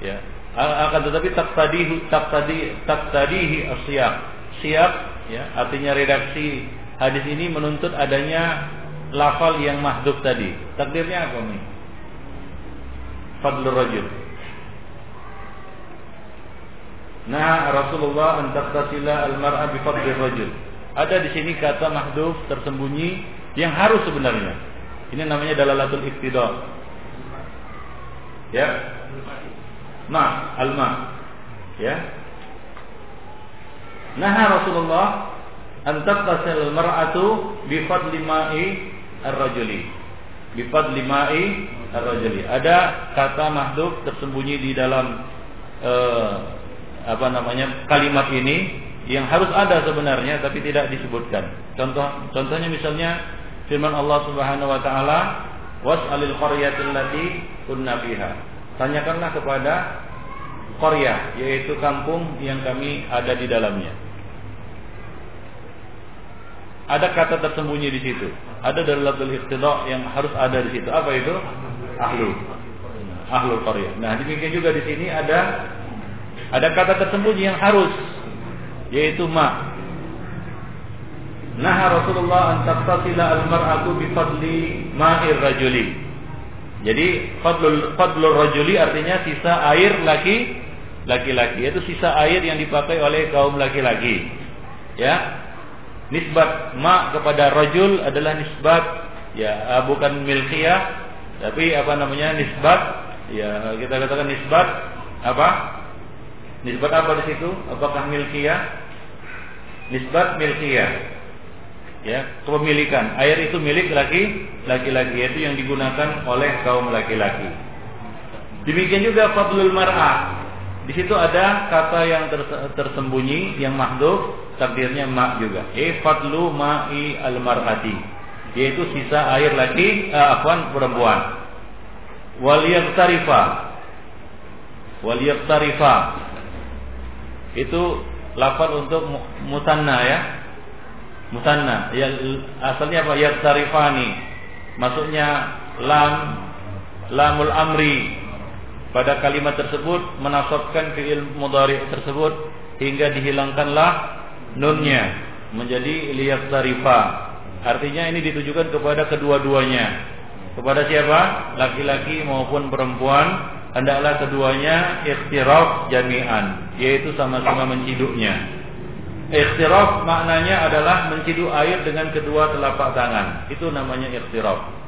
Ya. Akan tetapi tak tadi tak tadi tak tadi siap siap ya artinya redaksi hadis ini menuntut adanya lafal yang mahdhuf tadi. Takdirnya apa nih? Fadlur rajul. Nah Rasulullah an taqtasila al-mar'a bi fadlir rajul. Ada di sini kata mahduf tersembunyi yang harus sebenarnya. Ini namanya dalalatul iktidar. Ya. Ma, alma. Ya. Nah Rasulullah an tattasil mar'atu bi fadli ma'i ar-rajuli. Bi fadli ma'i ar-rajuli. Ada kata mahduf tersembunyi di dalam uh, apa namanya kalimat ini yang harus ada sebenarnya tapi tidak disebutkan. Contoh contohnya misalnya firman Allah Subhanahu wa taala Was'alil qaryatil lati kunna fiha. Tanyakanlah kepada qaryah yaitu kampung yang kami ada di dalamnya. Ada kata tersembunyi di situ. Ada dalatul iqtida yang harus ada di situ. Apa itu? Ahlu. Ahlu qaryah. Nah, demikian juga di sini ada ada kata tersembunyi yang harus yaitu ma. Nah Rasulullah an taqtasila al-mar'atu bi fadli ma'ir rajuli. Jadi fadlul fadlul rajuli artinya sisa air laki laki-laki yaitu sisa air yang dipakai oleh kaum laki-laki. Ya, nisbat ma kepada rajul adalah nisbat ya ah, bukan milkiyah tapi apa namanya nisbat ya kita katakan nisbat apa? Nisbat apa di situ? Apakah milkiyah? Nisbat milkiyah. Ya kepemilikan. Air itu milik laki laki-laki yaitu yang digunakan oleh kaum laki-laki. Demikian juga fadlul mar'ah di situ ada kata yang tersembunyi yang mahdhuf takdirnya ma juga. E fadlu ma'i al-mar'ati. Yaitu sisa air laki uh, afwan perempuan. Wal yaqtarifa. Wal yaqtarifa. Itu lafal untuk musanna ya. Musanna. Ya asalnya apa? Yaqtarifani. Maksudnya lam lamul amri pada kalimat tersebut menasabkan fiil mudhari tersebut hingga dihilangkanlah nunnya menjadi liyak tarifa. Artinya ini ditujukan kepada kedua-duanya. Kepada siapa? Laki-laki maupun perempuan hendaklah keduanya ikhtiraf jami'an, yaitu sama-sama menciduknya. Ikhtiraf maknanya adalah menciduk air dengan kedua telapak tangan. Itu namanya ikhtiraf.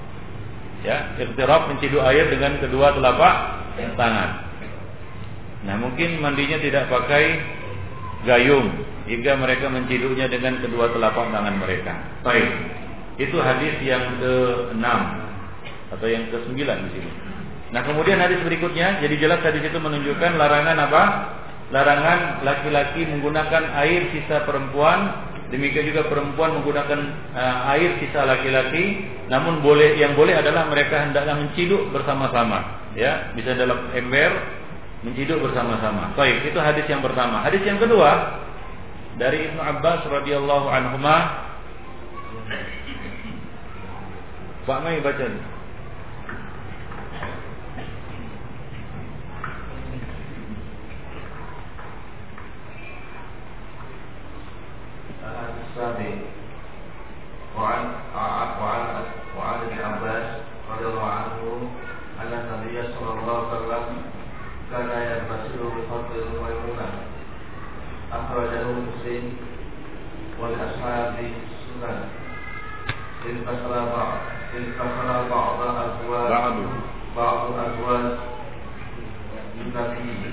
Ya, ikhtiraf menciduk air dengan kedua telapak tangan. Nah, mungkin mandinya tidak pakai gayung hingga mereka menciduknya dengan kedua telapak tangan mereka. Baik. Itu hadis yang ke-6 atau yang ke-9 di sini. Nah, kemudian hadis berikutnya jadi jelas hadis itu menunjukkan larangan apa? Larangan laki-laki menggunakan air sisa perempuan, demikian juga perempuan menggunakan uh, air sisa laki-laki, namun boleh yang boleh adalah mereka hendaklah menciduk bersama-sama, ya, bisa dalam ember menciduk bersama-sama. Baik, itu hadis yang pertama. Hadis yang kedua, dari Ibnu Abbas radhiyallahu anhuma Pak Mai baca السابق. وعن وعن وعن ابن عباس رضي الله عنه أن النبي صلى الله عليه وسلم كان يغتسل بفضل الميمونة أخرجه مسلم والأصحاب السنن كسر بعض كسر بعض أزواج بعض. بعض أزواج النبي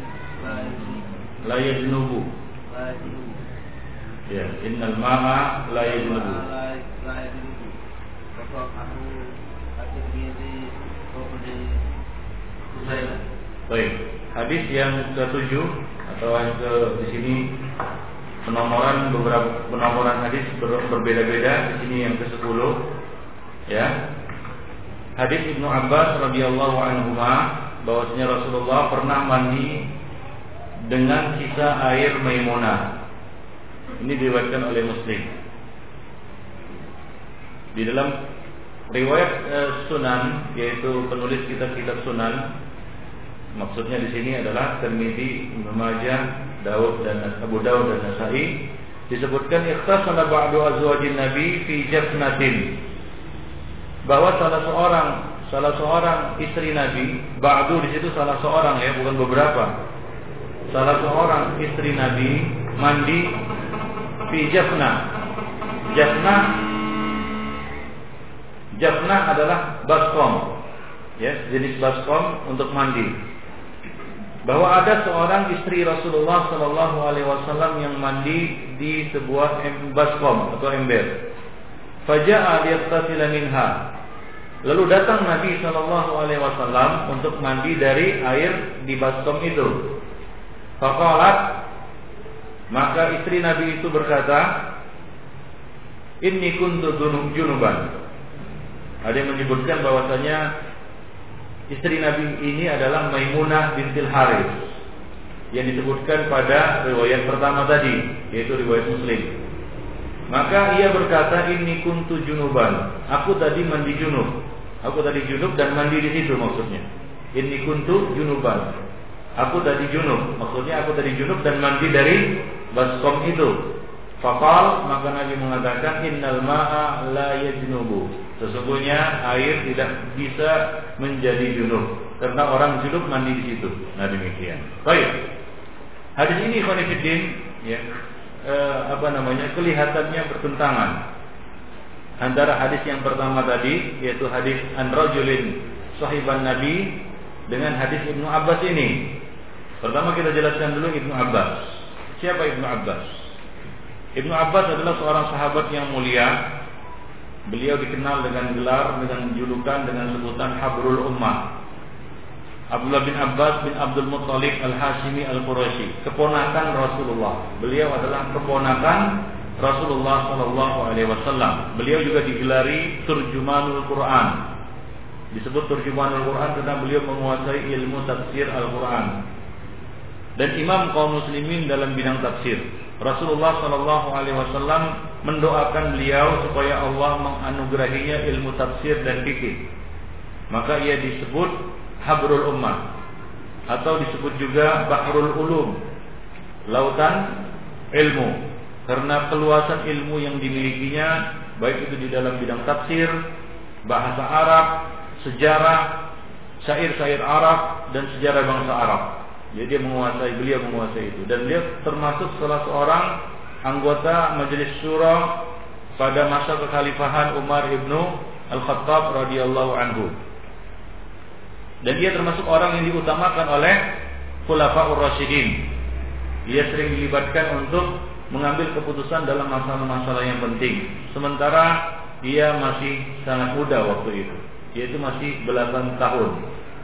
la yajnubu. Ya innal ma'a la yajnubu. Baik, hadis yang ke tujuh atau yang ke di sini penomoran beberapa penomoran hadis ber, berbeda-beda di sini yang ke sepuluh ya. Hadis Ibnu Abbas radhiyallahu anhu bahwasanya Rasulullah pernah mandi dengan sisa air Maimunah. Ini diriwayatkan oleh Muslim. Di dalam riwayat e, Sunan yaitu penulis kitab-kitab Sunan Maksudnya di sini adalah Tirmizi, Ibnu Majah, Daud dan Abu Daud dan Nasai disebutkan ikhtasana ba'du azwajin Nabi fi jafnatin bahwa salah seorang salah seorang istri Nabi, ba'du di situ salah seorang ya, bukan beberapa. Salah seorang istri Nabi mandi fi jafna. Jafna Jafnah adalah baskom, ya jenis baskom untuk mandi. Bahwa ada seorang istri Rasulullah Shallallahu Alaihi Wasallam yang mandi di sebuah baskom atau ember. Faja'a liyaqtasila minha. Lalu datang Nabi Shallallahu Alaihi Wasallam untuk mandi dari air di baskom itu. Faqalat maka istri Nabi itu berkata, "Inni kuntu junuban." Ada yang menyebutkan bahwasanya istri Nabi ini adalah Maimunah bintil Haris yang disebutkan pada riwayat pertama tadi, yaitu riwayat Muslim. Maka ia berkata, "Inni kuntu junuban." Aku tadi mandi junub. Aku tadi junub dan mandi di situ maksudnya. Inni kuntu junuban. Aku tadi junub. Maksudnya aku tadi junub dan mandi dari baskom itu. Fakal maka Nabi mengatakan innal ma'a la yajnubu. Sesungguhnya air tidak bisa menjadi junub karena orang junub mandi di situ. Nah demikian. Baik. Hadis ini khonifidin ya eh, apa namanya kelihatannya bertentangan antara hadis yang pertama tadi yaitu hadis an rajulin sahiban Nabi dengan hadis Ibnu Abbas ini. Pertama kita jelaskan dulu Ibnu Abbas. Siapa Ibnu Abbas? Ibnu Abbas adalah seorang sahabat yang mulia. Beliau dikenal dengan gelar, dengan julukan, dengan sebutan Habrul Ummah. Abdullah bin Abbas bin Abdul Muttalib Al-Hashimi Al-Quraisy, keponakan Rasulullah. Beliau adalah keponakan Rasulullah Shallallahu Alaihi Wasallam. Beliau juga digelari Turjumanul Quran. Disebut Turjumanul Quran karena beliau menguasai ilmu tafsir Al-Quran dan imam kaum muslimin dalam bidang tafsir. Rasulullah Shallallahu Alaihi Wasallam mendoakan beliau supaya Allah menganugerahinya ilmu tafsir dan fikih. Maka ia disebut Habrul Ummah atau disebut juga Bahrul Ulum, lautan ilmu. Karena keluasan ilmu yang dimilikinya baik itu di dalam bidang tafsir, bahasa Arab, sejarah, syair-syair Arab dan sejarah bangsa Arab. Jadi dia menguasai, beliau menguasai itu. Dan beliau termasuk salah seorang anggota Majelis Syura pada masa kekhalifahan Umar ibnu Al-Khattab radhiyallahu anhu. Dan dia termasuk orang yang diutamakan oleh Khulafaur Rasyidin. Dia sering dilibatkan untuk mengambil keputusan dalam masalah-masalah yang penting. Sementara dia masih sangat muda waktu itu, yaitu masih belasan tahun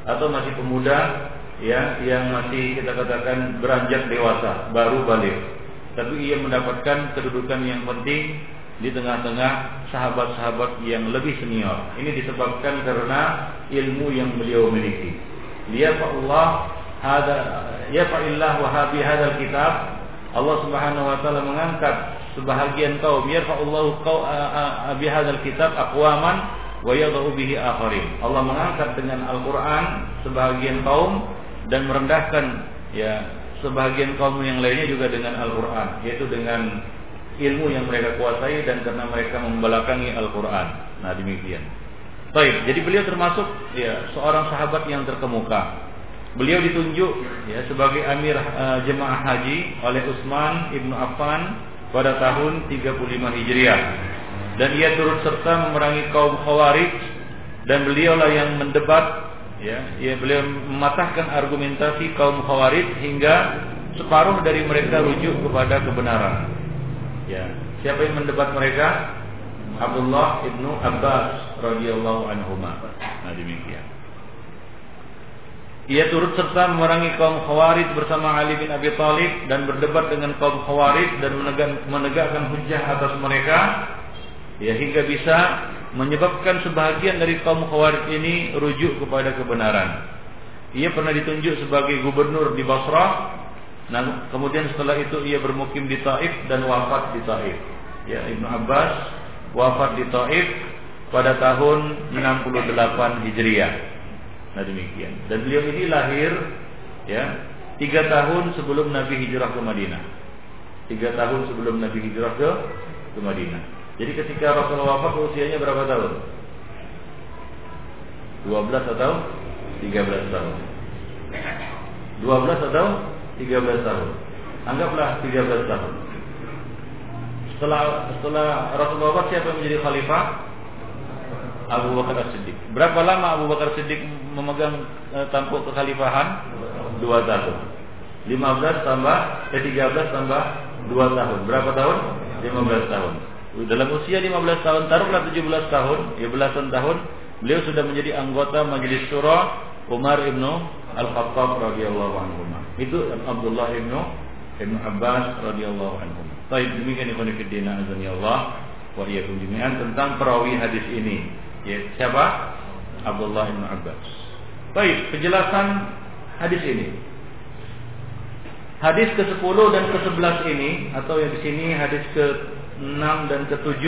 atau masih pemuda ya yang masih kita katakan beranjak dewasa, baru balik. Tapi ia mendapatkan kedudukan yang penting di tengah-tengah sahabat-sahabat yang lebih senior. Ini disebabkan karena ilmu yang beliau miliki. Dia Allah hada ya fa'illah wa habi hadzal kitab Allah Subhanahu wa taala mengangkat sebahagian kaum yarfa'ullahu qaw bi hadzal kitab aqwaman wa bihi akharin. Allah mengangkat dengan Al-Qur'an sebahagian kaum dan merendahkan ya sebagian kaum yang lainnya juga dengan Al-Qur'an yaitu dengan ilmu yang mereka kuasai dan karena mereka membelakangi Al-Qur'an. Nah, demikian. Baik, jadi beliau termasuk ya seorang sahabat yang terkemuka. Beliau ditunjuk ya sebagai amir uh, jemaah haji oleh Utsman Ibnu Affan pada tahun 35 Hijriah. Dan ia turut serta memerangi kaum Khawarij dan beliaulah yang mendebat ya, ya beliau mematahkan argumentasi kaum khawarij hingga separuh dari mereka rujuk kepada kebenaran. Ya, siapa yang mendebat mereka? Abdullah ibnu Abbas radhiyallahu anhu. Nah demikian. Ia turut serta memerangi kaum Khawarij bersama Ali bin Abi Thalib dan berdebat dengan kaum Khawarij dan menegakkan hujah atas mereka ya hingga bisa menyebabkan sebahagian dari kaum Khawarij ini rujuk kepada kebenaran. Ia pernah ditunjuk sebagai gubernur di Basrah. Nah, kemudian setelah itu ia bermukim di Taif dan wafat di Taif. Ya, Ibnu Abbas wafat di Taif pada tahun 68 Hijriah. Nah, demikian. Dan beliau ini lahir ya, tiga tahun sebelum Nabi hijrah ke Madinah. Tiga tahun sebelum Nabi hijrah ke Madinah. Jadi ketika Rasulullah wafat usianya berapa tahun? 12 atau 13 tahun? 12 atau 13 tahun? Anggaplah 13 tahun. Setelah setelah Rasulullah wafat siapa menjadi khalifah? Abu Bakar Siddiq. Berapa lama Abu Bakar Siddiq memegang e, tampuk kekhalifahan? Dua tahun. 15 tambah eh 13 tambah 2 tahun. Berapa tahun? 15 tahun. Dalam usia 15 tahun, taruhlah 17 tahun, ya belasan tahun, beliau sudah menjadi anggota Majelis Syura Umar ibnu Al-Khattab radhiyallahu anhu. Itu Abdullah ibnu Ibnu Abbas radhiyallahu anhu. Baik, demikian ikhwan fillah azan Allah wa iyyakum tentang perawi hadis ini. Ya, siapa? Abdullah bin Abbas. Baik, penjelasan hadis ini. Hadis ke-10 dan ke-11 ini atau yang di sini hadis ke-6 dan ke-7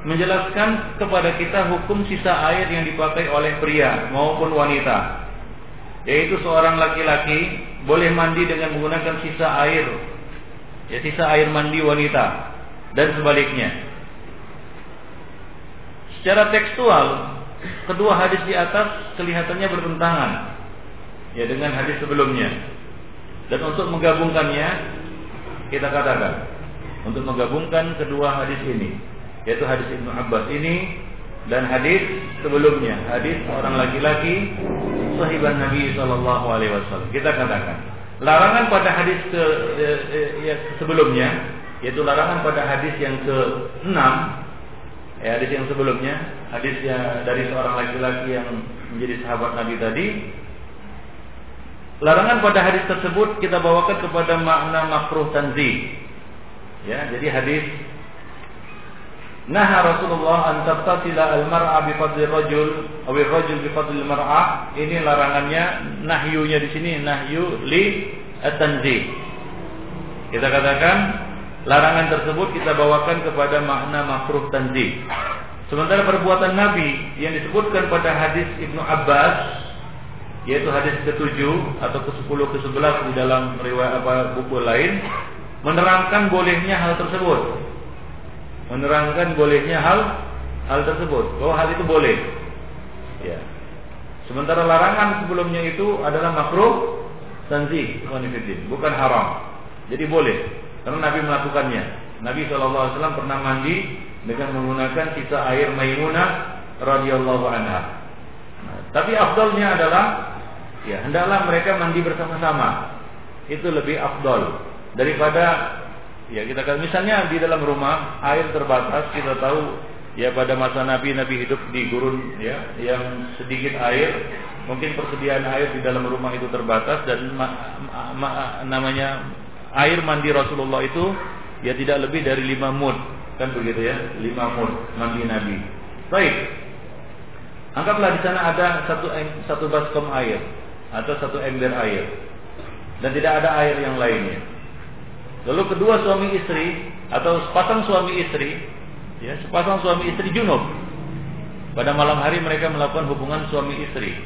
menjelaskan kepada kita hukum sisa air yang dipakai oleh pria maupun wanita. Yaitu seorang laki-laki boleh mandi dengan menggunakan sisa air ya sisa air mandi wanita dan sebaliknya. Secara tekstual, kedua hadis di atas kelihatannya bertentangan ya dengan hadis sebelumnya. Dan untuk menggabungkannya kita katakan untuk menggabungkan kedua hadis ini yaitu hadis Ibnu Abbas ini dan hadis sebelumnya hadis orang laki-laki sahiban Nabi Shallallahu Alaihi Wasallam kita katakan larangan pada hadis ke, eh, eh, ya, sebelumnya yaitu larangan pada hadis yang ke enam Ya, hadis yang sebelumnya, hadis yang dari seorang laki-laki yang menjadi sahabat Nabi tadi. Larangan pada hadis tersebut kita bawakan kepada makna makruh tanzi. Ya, jadi hadis Nah Rasulullah an tabtasila al-mar'a bi fadli rajul aw rajul bi fadli al-mar'a. Ini larangannya, nahyunya di sini nahyu li at-tanzih. Kita katakan Larangan tersebut kita bawakan kepada makna makruh tanzih. Sementara perbuatan Nabi yang disebutkan pada hadis Ibnu Abbas yaitu hadis ke-7 atau ke-10 ke-11 di dalam riwayat apa buku lain menerangkan bolehnya hal tersebut. Menerangkan bolehnya hal hal tersebut. Bahwa hal itu boleh. Ya. Sementara larangan sebelumnya itu adalah makruh tanzih, bukan haram. Jadi boleh. Karena Nabi melakukannya. Nabi SAW pernah mandi dengan menggunakan sisa air Maimunah radhiyallahu anha. Nah, tapi afdolnya adalah ya hendaklah mereka mandi bersama-sama. Itu lebih afdol daripada ya kita kan misalnya di dalam rumah air terbatas kita tahu ya pada masa Nabi Nabi hidup di gurun ya yang sedikit air mungkin persediaan air di dalam rumah itu terbatas dan ma, ma, ma, namanya air mandi Rasulullah itu ya tidak lebih dari lima mud kan begitu ya lima mud mandi Nabi. Baik. Anggaplah di sana ada satu satu baskom air atau satu ember air dan tidak ada air yang lainnya lalu kedua suami istri atau sepasang suami istri ya sepasang suami istri junub. Pada malam hari mereka melakukan hubungan suami istri.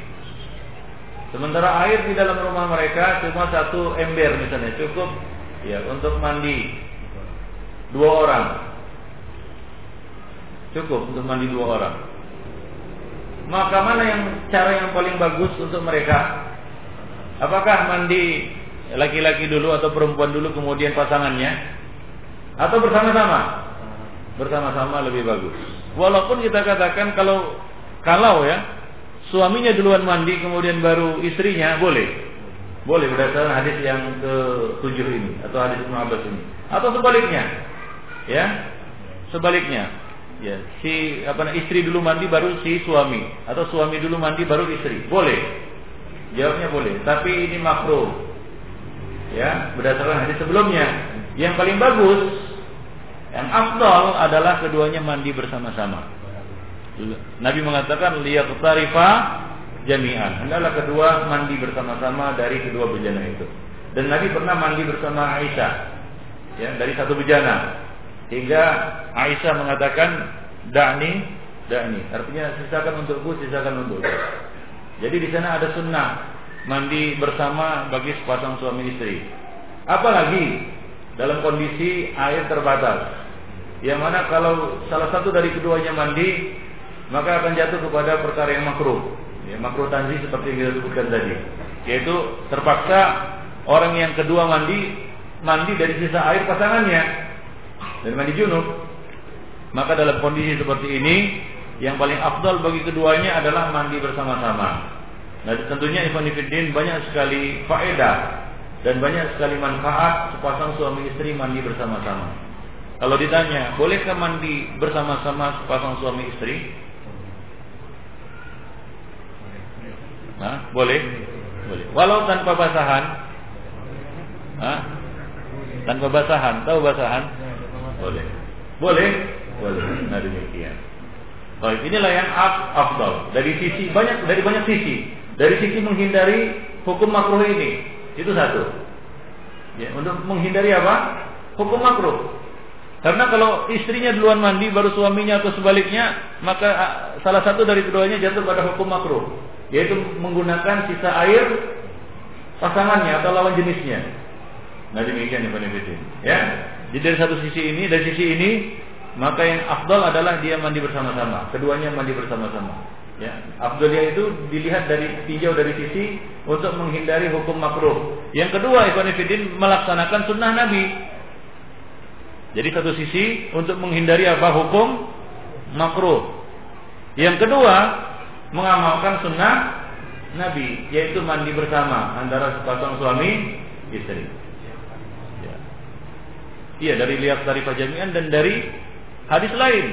Sementara air di dalam rumah mereka cuma satu ember misalnya cukup ya untuk mandi. Dua orang. Cukup untuk mandi dua orang. Maka mana yang cara yang paling bagus untuk mereka? Apakah mandi laki-laki dulu atau perempuan dulu kemudian pasangannya atau bersama-sama bersama-sama lebih bagus walaupun kita katakan kalau kalau ya suaminya duluan mandi kemudian baru istrinya boleh boleh berdasarkan hadis yang ke tujuh ini atau hadis Ibnu Abbas ini. Atau sebaliknya. Ya. Sebaliknya. Ya, si apa istri dulu mandi baru si suami atau suami dulu mandi baru istri. Boleh. Jawabnya boleh, tapi ini makruh. Ya, berdasarkan hadis sebelumnya. Yang paling bagus yang afdal adalah keduanya mandi bersama-sama. Nabi mengatakan liyaqtarifa jami'an. Hendaklah kedua mandi bersama-sama dari kedua bejana itu. Dan Nabi pernah mandi bersama Aisyah ya dari satu bejana. Hingga Aisyah mengatakan da'ni da'ni. Artinya sisakan untukku, sisakan untukku. Jadi di sana ada sunnah mandi bersama bagi sepasang suami istri. Apalagi dalam kondisi air terbatas. Yang mana kalau salah satu dari keduanya mandi, maka akan jatuh kepada perkara yang makruh ya, makruh tanzih seperti yang kita tadi yaitu terpaksa orang yang kedua mandi mandi dari sisa air pasangannya dan mandi junub maka dalam kondisi seperti ini yang paling afdal bagi keduanya adalah mandi bersama-sama. Nah, tentunya Ikhwan Fiddin banyak sekali faedah dan banyak sekali manfaat sepasang suami istri mandi bersama-sama. Kalau ditanya, bolehkah mandi bersama-sama sepasang suami istri? Hah? Boleh? Boleh. Walau tanpa basahan? Hah? Tanpa basahan, tahu basahan? Boleh. Boleh? Boleh. Nah demikian. Baik, inilah yang afdal dari sisi banyak dari banyak sisi. Dari sisi menghindari hukum makruh ini, itu satu. Ya, untuk menghindari apa? Hukum makruh. Karena kalau istrinya duluan mandi baru suaminya atau sebaliknya, maka salah satu dari keduanya jatuh pada hukum makruh, yaitu menggunakan sisa air pasangannya atau lawan jenisnya. Nah demikian ya Ya. Jadi dari satu sisi ini, dari sisi ini, maka yang afdal adalah dia mandi bersama-sama. Keduanya mandi bersama-sama. Ya, afdalnya itu dilihat dari tinjau dari sisi untuk menghindari hukum makruh. Yang kedua, Ibn Fidin melaksanakan sunnah Nabi. Jadi satu sisi untuk menghindari apa hukum makruh. Yang kedua, mengamalkan sunnah Nabi, yaitu mandi bersama antara sepasang suami istri. Ya. Iya dari lihat dari pajamian dan dari hadis lain,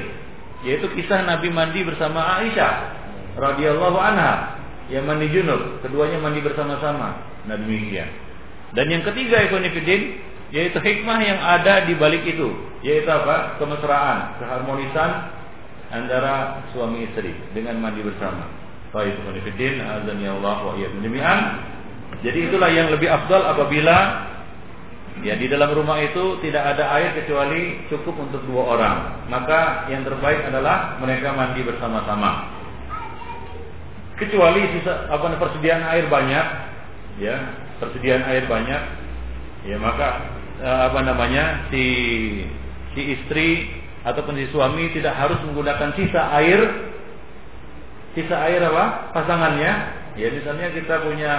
yaitu kisah Nabi mandi bersama Aisyah radhiyallahu anha yang mandi junub, keduanya mandi bersama-sama. Nah demikian. Dan yang ketiga ikhwanifidin yaitu hikmah yang ada di balik itu, yaitu apa? Kemesraan, keharmonisan antara suami istri dengan mandi bersama. Baik ikhwanifidin, azan ya Allah wa demikian. Jadi itulah yang lebih afdal apabila Ya di dalam rumah itu tidak ada air kecuali cukup untuk dua orang. Maka yang terbaik adalah mereka mandi bersama-sama kecuali sisa apa persediaan air banyak ya persediaan air banyak ya maka eh, apa namanya si si istri ataupun si suami tidak harus menggunakan sisa air sisa air apa pasangannya. Ya misalnya kita punya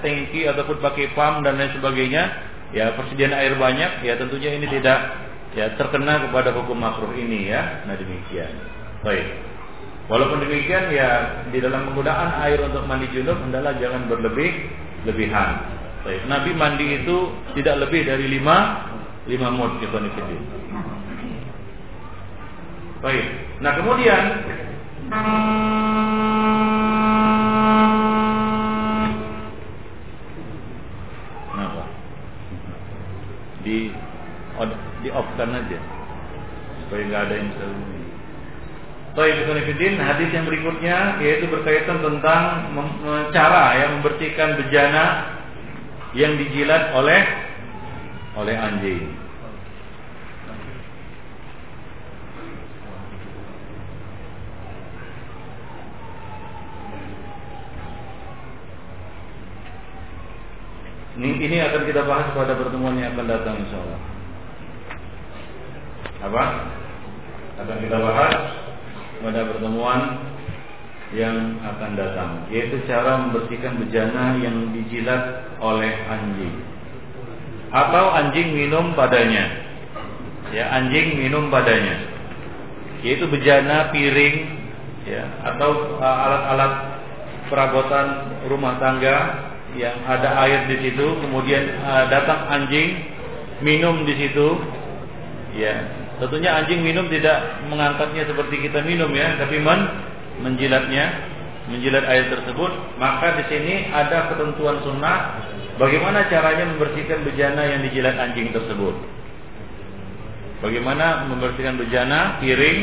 tangki ataupun pakai pam dan lain sebagainya ya persediaan air banyak ya tentunya ini tidak ya terkena kepada hukum makruh ini ya. Nah demikian. Baik Walaupun demikian ya di dalam penggunaan air untuk mandi junub adalah jangan berlebih lebihan. Baik. Nabi mandi itu tidak lebih dari lima lima mud ikhwanifidin. Baik. Nah kemudian Kenapa? Di di off kan aja supaya nggak ada yang selalu Taibidin hadis yang berikutnya yaitu berkaitan tentang cara ya membersihkan bejana yang dijilat oleh oleh anjing. Ini, ini akan kita bahas pada pertemuan yang akan datang insya Allah. Apa? Akan kita bahas pada pertemuan yang akan datang yaitu cara membersihkan bejana yang dijilat oleh anjing. Atau anjing minum padanya. Ya anjing minum padanya. Yaitu bejana piring ya atau uh, alat-alat perabotan rumah tangga yang ada air di situ. Kemudian uh, datang anjing minum di situ. Ya Tentunya anjing minum tidak mengangkatnya seperti kita minum ya, tapi men menjilatnya, menjilat air tersebut. Maka di sini ada ketentuan sunnah bagaimana caranya membersihkan bejana yang dijilat anjing tersebut. Bagaimana membersihkan bejana, piring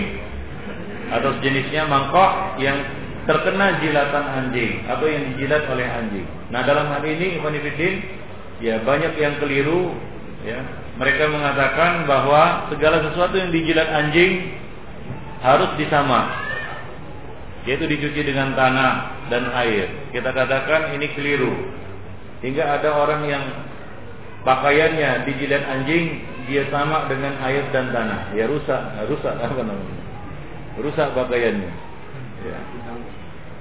atau sejenisnya mangkok yang terkena jilatan anjing atau yang dijilat oleh anjing. Nah dalam hal ini Ibn ya banyak yang keliru ya mereka mengatakan bahwa segala sesuatu yang dijilat anjing harus disama yaitu dicuci dengan tanah dan air. Kita katakan ini keliru. Hingga ada orang yang pakaiannya dijilat anjing dia sama dengan air dan tanah. Ya rusak. Rusak apa namanya? Rusak pakaiannya. Ya.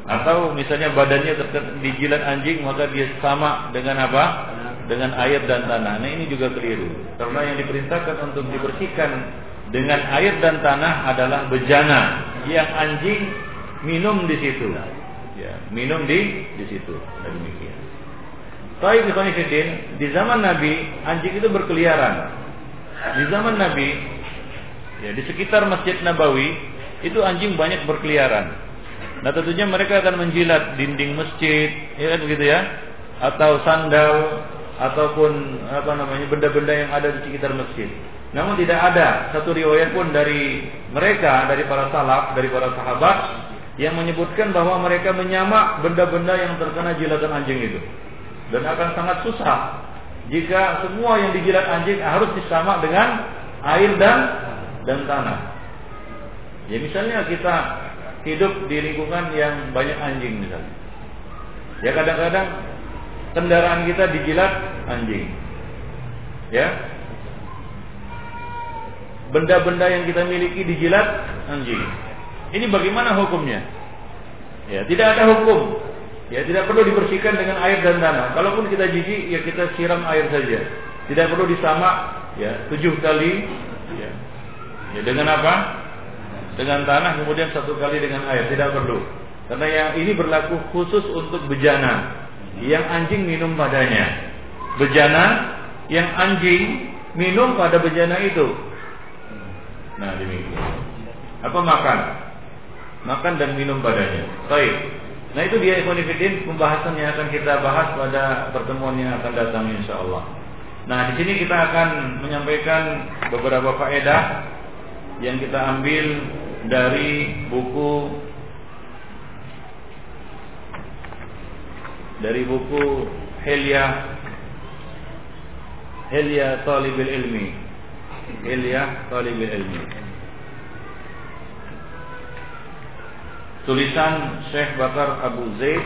atau misalnya badannya dijilat anjing maka dia sama dengan apa dengan air dan tanah. Nah ini juga keliru. Karena yang diperintahkan untuk dibersihkan dengan air dan tanah adalah bejana yang anjing minum di situ. Ya, minum di di situ. Nah, demikian. Fiddin, di zaman Nabi anjing itu berkeliaran. Di zaman Nabi ya di sekitar Masjid Nabawi itu anjing banyak berkeliaran. Nah tentunya mereka akan menjilat dinding masjid, ya kan begitu ya, atau sandal, ataupun apa namanya benda-benda yang ada di sekitar masjid. Namun tidak ada satu riwayat pun dari mereka, dari para salaf, dari para sahabat yang menyebutkan bahwa mereka menyamak benda-benda yang terkena jilatan anjing itu. Dan akan sangat susah jika semua yang dijilat anjing harus disamak dengan air dan dan tanah. Ya misalnya kita hidup di lingkungan yang banyak anjing misalnya. Ya kadang-kadang kendaraan kita dijilat anjing. Ya, benda-benda yang kita miliki dijilat anjing. Ini bagaimana hukumnya? Ya, tidak ada hukum. Ya, tidak perlu dibersihkan dengan air dan tanah. Kalaupun kita jijik, ya kita siram air saja. Tidak perlu disamak, ya tujuh kali. Ya, ya dengan apa? Dengan tanah, kemudian satu kali dengan air. Tidak perlu. Karena yang ini berlaku khusus untuk bejana yang anjing minum padanya. Bejana yang anjing minum pada bejana itu Nah demikian. Apa makan? Makan dan minum padanya. Baik. Nah itu dia Ikhwanifidin pembahasan yang akan kita bahas pada pertemuan yang akan datang insya Allah. Nah di sini kita akan menyampaikan beberapa faedah yang kita ambil dari buku dari buku Helia Helia Talibil Ilmi. Ilyah Talibul Ilmi. Tulisan Syekh Bakar Abu Zaid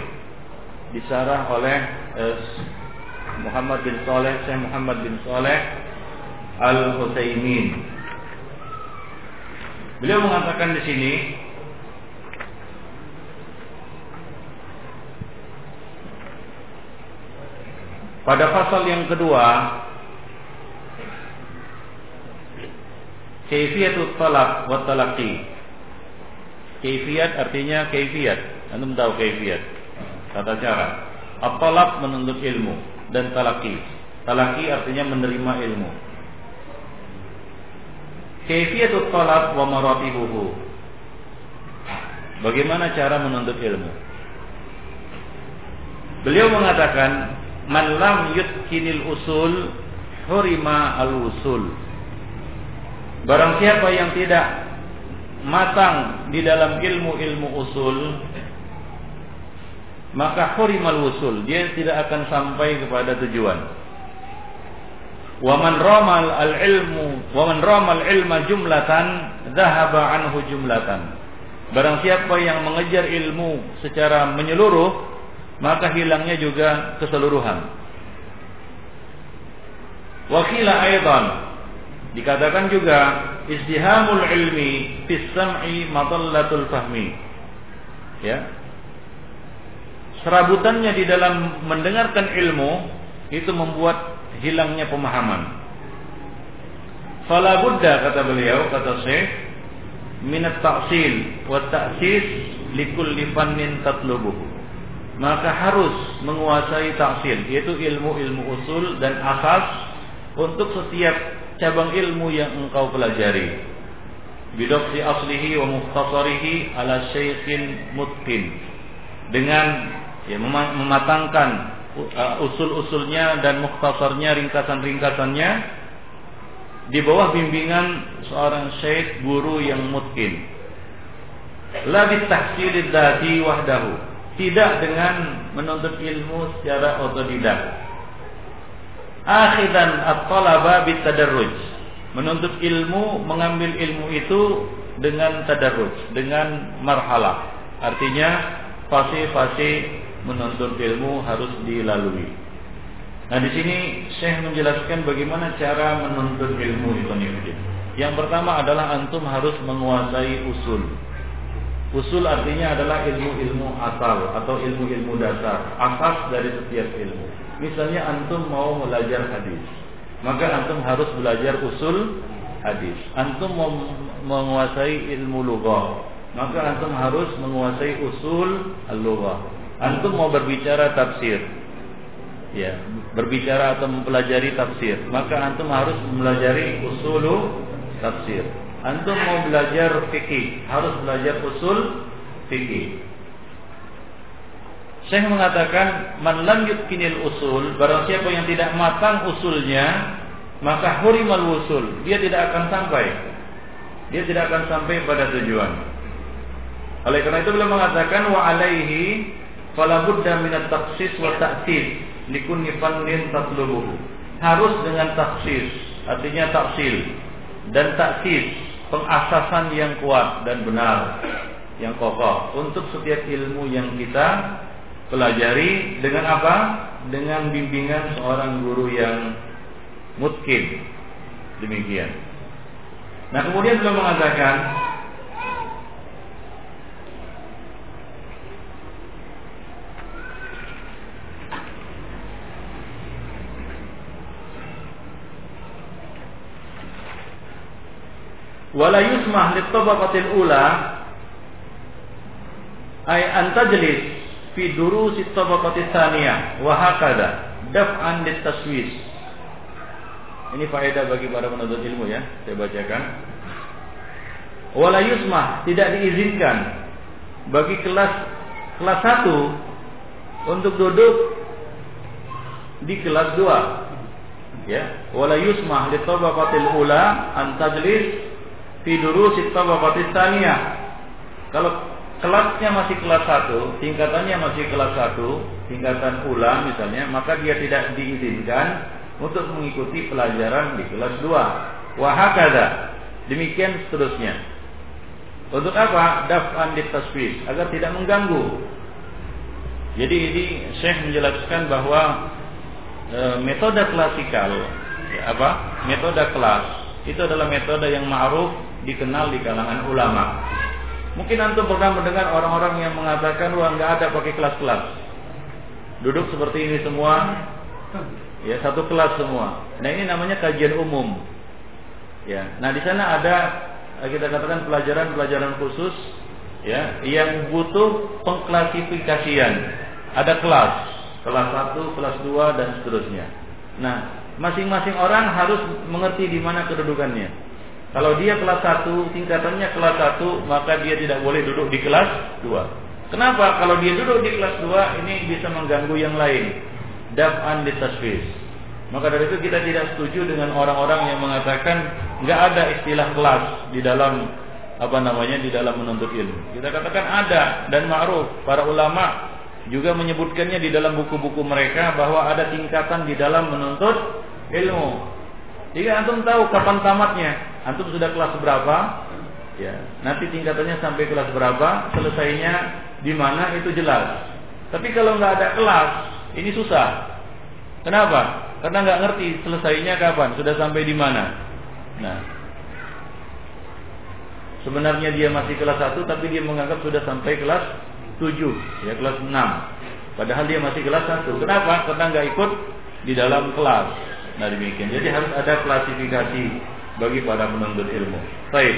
Disarah oleh eh, Muhammad bin Saleh Syekh Muhammad bin Saleh Al-Husaymin. Beliau mengatakan di sini pada pasal yang kedua Kaifiatut talab wa talaqi. Kaifiat artinya kaifiat. Antum tahu kaifiat. Tata cara. At-talab menuntut ilmu dan talaqi. Talaqi artinya menerima ilmu. Kaifiatut talab wa maratibuhu. Bagaimana cara menuntut ilmu? Beliau mengatakan, "Man lam yutkinil usul hurima al-usul." Barang siapa yang tidak matang di dalam ilmu-ilmu usul maka hurimal usul dia tidak akan sampai kepada tujuan wa man ramal al ilmu wa man ramal ilma jumlatan dhahaba anhu jumlatan barang siapa yang mengejar ilmu secara menyeluruh maka hilangnya juga keseluruhan wakila aidan Dikatakan juga istihamul ilmi fis sam'i madallatul fahmi. Ya. Serabutannya di dalam mendengarkan ilmu itu membuat hilangnya pemahaman. Fala budda kata beliau kata Syekh minat ta'sil wa ta'sis likulli fannin tatlubuhu. Maka harus menguasai ta'sil yaitu ilmu-ilmu usul dan asas untuk setiap cabang ilmu yang engkau pelajari. Bidoksi aslihi wa mukhtasarihi ala syekhin mutqin dengan ya, mematangkan uh, usul-usulnya dan mukhtasarnya ringkasan-ringkasannya di bawah bimbingan seorang syekh guru yang mutqin la bitahsilid dzati wahdahu tidak dengan menuntut ilmu secara otodidak akhidan at-talaba bitadarruj. Menuntut ilmu, mengambil ilmu itu dengan tadarruj, dengan marhalah. Artinya fase-fase menuntut ilmu harus dilalui. Nah di sini Syekh menjelaskan bagaimana cara menuntut ilmu itu Yang pertama adalah antum harus menguasai usul. Usul artinya adalah ilmu-ilmu asal atau ilmu-ilmu dasar, asas dari setiap ilmu. Misalnya antum mau belajar hadis, maka antum harus belajar usul hadis. Antum mau menguasai ilmu lughah, maka antum harus menguasai usul al-lughah. Antum mau berbicara tafsir, ya, berbicara atau mempelajari tafsir, maka antum harus mempelajari usul tafsir. Antum mau belajar fikih, harus belajar usul fikih. Saya mengatakan man lam yutkinil usul, barang siapa yang tidak matang usulnya, maka hurimal usul, dia tidak akan sampai. Dia tidak akan sampai pada tujuan. Oleh karena itu beliau mengatakan wa alaihi fala budda min at-takhsis wa ta'sis likulli fannin tatlubuhu. Harus dengan taksis, artinya taksil dan taksis, pengasasan yang kuat dan benar, yang kokoh untuk setiap ilmu yang kita pelajari dengan apa? Dengan bimbingan seorang guru yang mutkin. Demikian. Nah, kemudian beliau mengatakan wala yusmah lit ula ay an tajlis fi durusi tabaqati tsaniyah wa hakada daf'an litaswis ini faedah bagi para penuntut ilmu ya saya bacakan. Wala yusmah tidak diizinkan bagi kelas kelas 1 untuk duduk di kelas 2 ya wala yusmah li tabaqatil ula an tajlis fi durusit tabaqatis tsaniyah. Kalau kelasnya masih kelas 1, tingkatannya masih kelas 1, tingkatan ula misalnya, maka dia tidak diizinkan untuk mengikuti pelajaran di kelas 2. Wahakada. Demikian seterusnya. Untuk apa? Daf'an taswis agar tidak mengganggu. Jadi ini Syekh menjelaskan bahwa e, metode klasikal ya, apa? Metode kelas itu adalah metode yang ma'ruf dikenal di kalangan ulama. Mungkin antum pernah mendengar orang-orang yang mengatakan wah nggak ada pakai kelas-kelas. Duduk seperti ini semua, ya satu kelas semua. Nah ini namanya kajian umum. Ya, nah di sana ada kita katakan pelajaran-pelajaran khusus, ya, yang butuh pengklasifikasian. Ada kelas, kelas satu, kelas dua dan seterusnya. Nah, masing-masing orang harus mengerti di mana kedudukannya. Kalau dia kelas 1, tingkatannya kelas 1, maka dia tidak boleh duduk di kelas 2. Kenapa? Kalau dia duduk di kelas 2, ini bisa mengganggu yang lain. Daf'an tasfis. Maka dari itu kita tidak setuju dengan orang-orang yang mengatakan nggak ada istilah kelas di dalam apa namanya di dalam menuntut ilmu. Kita katakan ada dan ma'ruf. Para ulama juga menyebutkannya di dalam buku-buku mereka bahwa ada tingkatan di dalam menuntut ilmu. Jika antum tahu kapan tamatnya, Antum sudah kelas berapa? Ya, nanti tingkatannya sampai kelas berapa, selesainya di mana itu jelas. Tapi kalau nggak ada kelas, ini susah. Kenapa? Karena nggak ngerti selesainya kapan, sudah sampai di mana. Nah, sebenarnya dia masih kelas 1 tapi dia menganggap sudah sampai kelas 7, ya kelas 6. Padahal dia masih kelas 1. Kenapa? Karena nggak ikut di dalam kelas. Nah demikian. Jadi harus ada klasifikasi bagi para penuntut ilmu. Baik.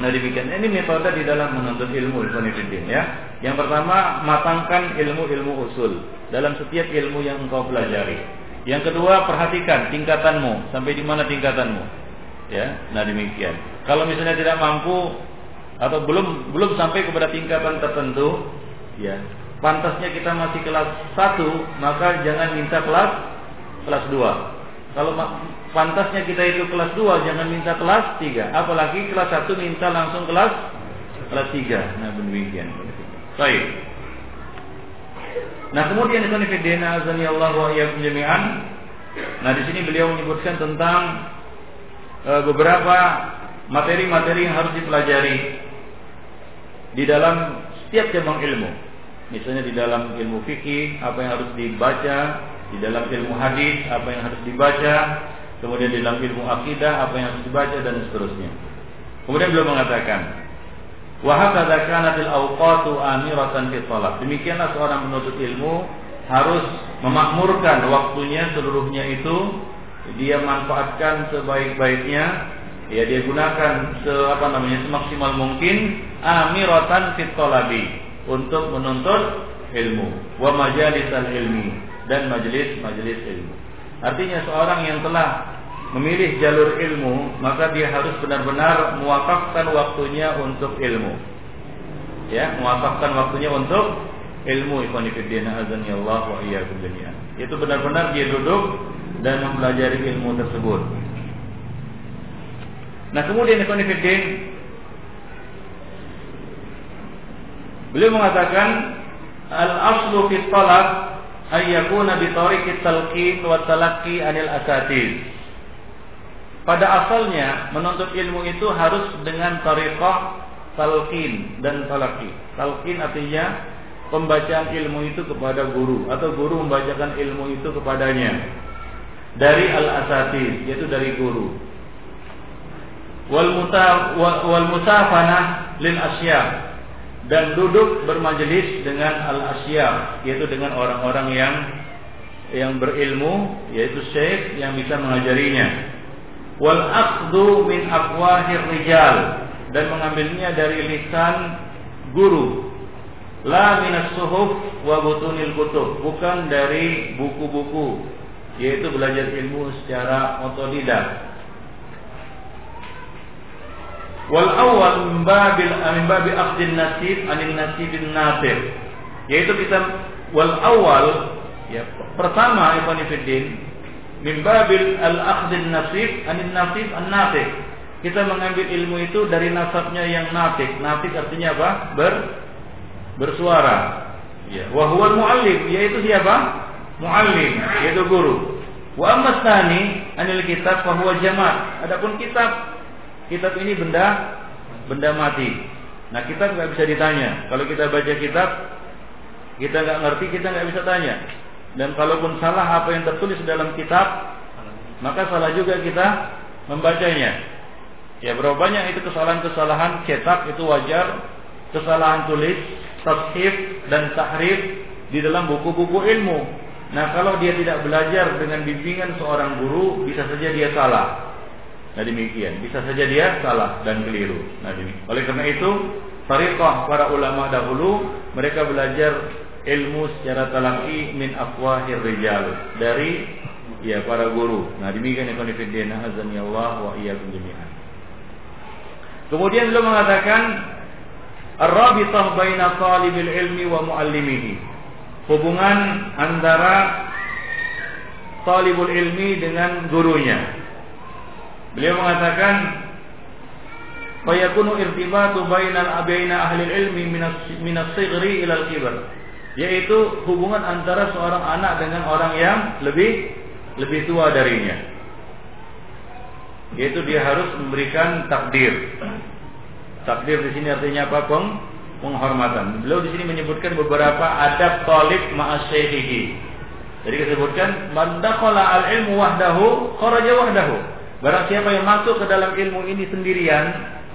Nah demikian ini metode di dalam menuntut ilmu Ibnuddin ya. Yang pertama matangkan ilmu-ilmu usul dalam setiap ilmu yang engkau pelajari. Yang kedua perhatikan tingkatanmu sampai di mana tingkatanmu. Ya, nah demikian. Kalau misalnya tidak mampu atau belum belum sampai kepada tingkatan tertentu, ya pantasnya kita masih kelas 1 maka jangan minta kelas kelas 2 kalau pantasnya kita itu kelas 2 jangan minta kelas 3. Apalagi kelas 1 minta langsung kelas kelas 3. Nah, demikian. Baik. Nah, kemudian itu nifidina azani Allah wa iyyakum jami'an. Nah, di sini beliau menyebutkan tentang e, beberapa materi-materi yang harus dipelajari di dalam setiap cabang ilmu. Misalnya di dalam ilmu fikih, apa yang harus dibaca, di dalam ilmu hadis apa yang harus dibaca, kemudian di dalam ilmu akidah apa yang harus dibaca dan seterusnya. Kemudian beliau mengatakan, wa hakadha kanatil awqatu amiratan fi Demikianlah seorang penuntut ilmu harus memakmurkan waktunya seluruhnya itu. Dia manfaatkan sebaik-baiknya. Ya dia gunakan se apa namanya semaksimal mungkin amiratan fit untuk menuntut ilmu. Wa majalisal ilmi dan majelis-majelis ilmu. Artinya seorang yang telah memilih jalur ilmu, maka dia harus benar-benar mewakafkan waktunya untuk ilmu. Ya, mewakafkan waktunya untuk ilmu ikhwan fillah azan Allah wa iyyakum jami'an. Itu benar-benar dia duduk dan mempelajari ilmu tersebut. Nah, kemudian ikhwan fillah Beliau mengatakan al-aslu fi talab ay yakuna bi tariqit talqin wa talaqqi anil asatid. Pada asalnya menuntut ilmu itu harus dengan tariqah talqin dan talaqi. Talqin artinya pembacaan ilmu itu kepada guru atau guru membacakan ilmu itu kepadanya dari al-asatid yaitu dari guru. Wal musafana lil asya dan duduk bermajelis dengan al-asya yaitu dengan orang-orang yang yang berilmu yaitu syekh yang bisa mengajarinya. Wal aqdu min aqwahir rijal dan mengambilnya dari lisan guru. La minas suhuf wa butunil kutub bukan dari buku-buku yaitu belajar ilmu secara otodidak Wal awal min babil min babi akhdin nasib anin nasibin nasib. Yaitu kita wal awal ya pertama ikhwan fillah min babil al akhdin nasib anin nasib an nasib. Kita mengambil ilmu itu dari nasabnya yang natik. Natik artinya apa? Ber bersuara. Ya, wa muallim yaitu siapa? Muallim yaitu guru. Wa amma anil kitab fa. Adapun kitab kitab ini benda benda mati. Nah kita nggak bisa ditanya. Kalau kita baca kitab, kita nggak ngerti, kita nggak bisa tanya. Dan kalaupun salah apa yang tertulis dalam kitab, maka salah juga kita membacanya. Ya berapa banyak itu kesalahan-kesalahan cetak itu wajar, kesalahan tulis, tashif dan tahrif di dalam buku-buku ilmu. Nah kalau dia tidak belajar dengan bimbingan seorang guru, bisa saja dia salah. Nah demikian, bisa saja dia salah dan keliru. Nah demikian. Oleh karena itu, tariqah para ulama dahulu mereka belajar ilmu secara talaki min afwahir rijal dari ya para guru. Nah demikian yang konfidena azan ya Allah wa iyyakum jami'an. Kemudian beliau mengatakan Ar-rabitah baina talibil ilmi wa muallimihi. Hubungan antara talibul ilmi dengan gurunya. Beliau mengatakan fayakunu irtibatu bainal abaina ahli ilmi min as-sighri ila al-kibar. Yaitu hubungan antara seorang anak dengan orang yang lebih lebih tua darinya. Yaitu dia harus memberikan takdir. Takdir di sini artinya apa? Peng penghormatan. Beliau di sini menyebutkan beberapa adab talib ma'asyaihihi jadi disebutkan man al ilmu wahdahu kharaja wahdahu Barang siapa yang masuk ke dalam ilmu ini sendirian,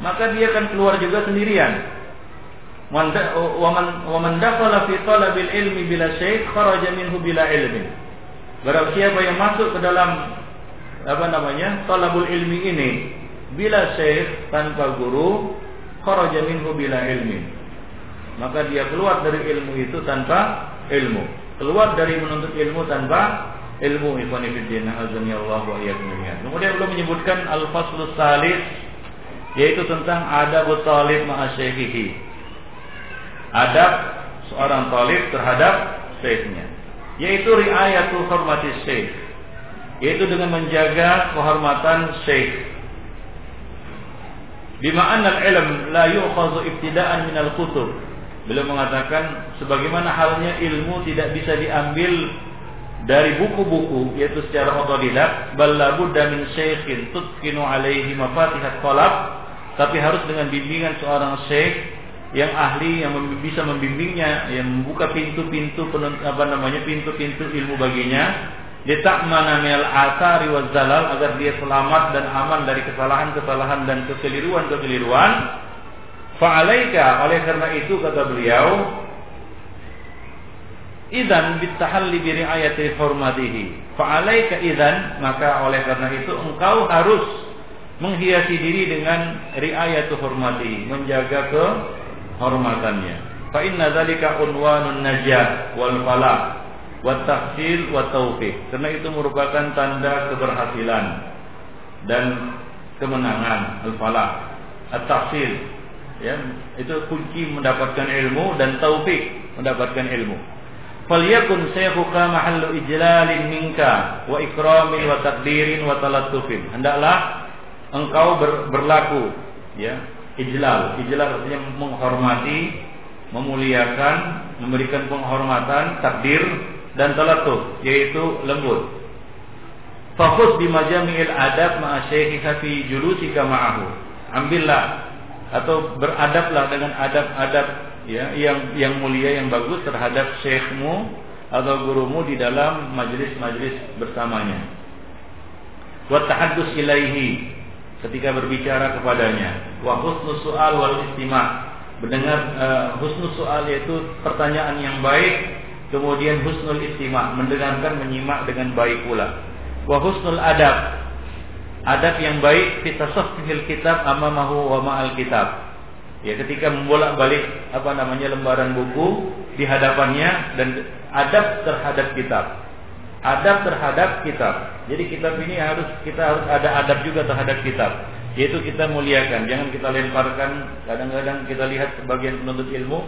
maka dia akan keluar juga sendirian. Wa dakhala ilmi bila syekh kharaja minhu bila ilmi. Barang siapa yang masuk ke dalam apa namanya? talabul ilmi ini bila syekh tanpa guru kharaja minhu bila ilmi. Maka dia keluar dari ilmu itu tanpa ilmu. Keluar dari menuntut ilmu tanpa ilmu ikhwani fiddin azani Allah wa Kemudian belum menyebutkan al-faslu salis yaitu tentang adab talib ma'asyaihihi. Adab seorang talib terhadap syekhnya yaitu riayatu hormati syekh yaitu dengan menjaga kehormatan syekh. Bima anna al-ilm la yu'khadhu ibtida'an min al-kutub beliau mengatakan sebagaimana halnya ilmu tidak bisa diambil dari buku-buku yaitu secara otodidak balabudda min syekhin tutkinu alaihi mafatihat qalab tapi harus dengan bimbingan seorang syekh yang ahli yang bisa membimbingnya yang membuka pintu-pintu apa namanya pintu-pintu ilmu baginya. Mana minal asari wa zalal agar dia selamat dan aman dari kesalahan-kesalahan dan kekeliruan-kekeliruan. Fa'alaika oleh karena itu kata beliau idan bitahalli bi riayati hurmatihi. Fa'alaika idan maka oleh karena itu engkau harus menghiasi diri dengan riayatu hormati, menjaga kehormatannya. Fa inna dzalika unwanun najah wal falah wa tahsil wa taufiq. Karena itu merupakan tanda keberhasilan dan kemenangan al-falah, at-tahsil. Ya, itu kunci mendapatkan ilmu dan taufik mendapatkan ilmu. Falyakun shaykhuka mahallu ijlalin minka wa ikramin wa takdirin wa. Hendaklah engkau ber, berlaku ya, ijlal. Ijlal artinya menghormati, memuliakan, memberikan penghormatan, takdir dan talatuf yaitu lembut. Fokus di majami'il adab ma'a syekhika fi julusika ma'ahu. Ambillah atau beradablah dengan adab-adab ya yang yang mulia yang bagus terhadap syekhmu atau gurumu di dalam majelis-majelis bersamanya. Wa tahaddus ilaihi ketika berbicara kepadanya. Wa husnul su'al wal istima' mendengar uh, husnul soal yaitu pertanyaan yang baik kemudian husnul istima mendengarkan menyimak dengan baik pula wa husnul adab adab yang baik kita sahihil kitab amamahu wa ma'al kitab ya ketika membolak-balik apa namanya lembaran buku di hadapannya dan adab terhadap kitab. Adab terhadap kitab. Jadi kitab ini harus kita harus ada adab juga terhadap kitab. Yaitu kita muliakan, jangan kita lemparkan. Kadang-kadang kita lihat sebagian penuntut ilmu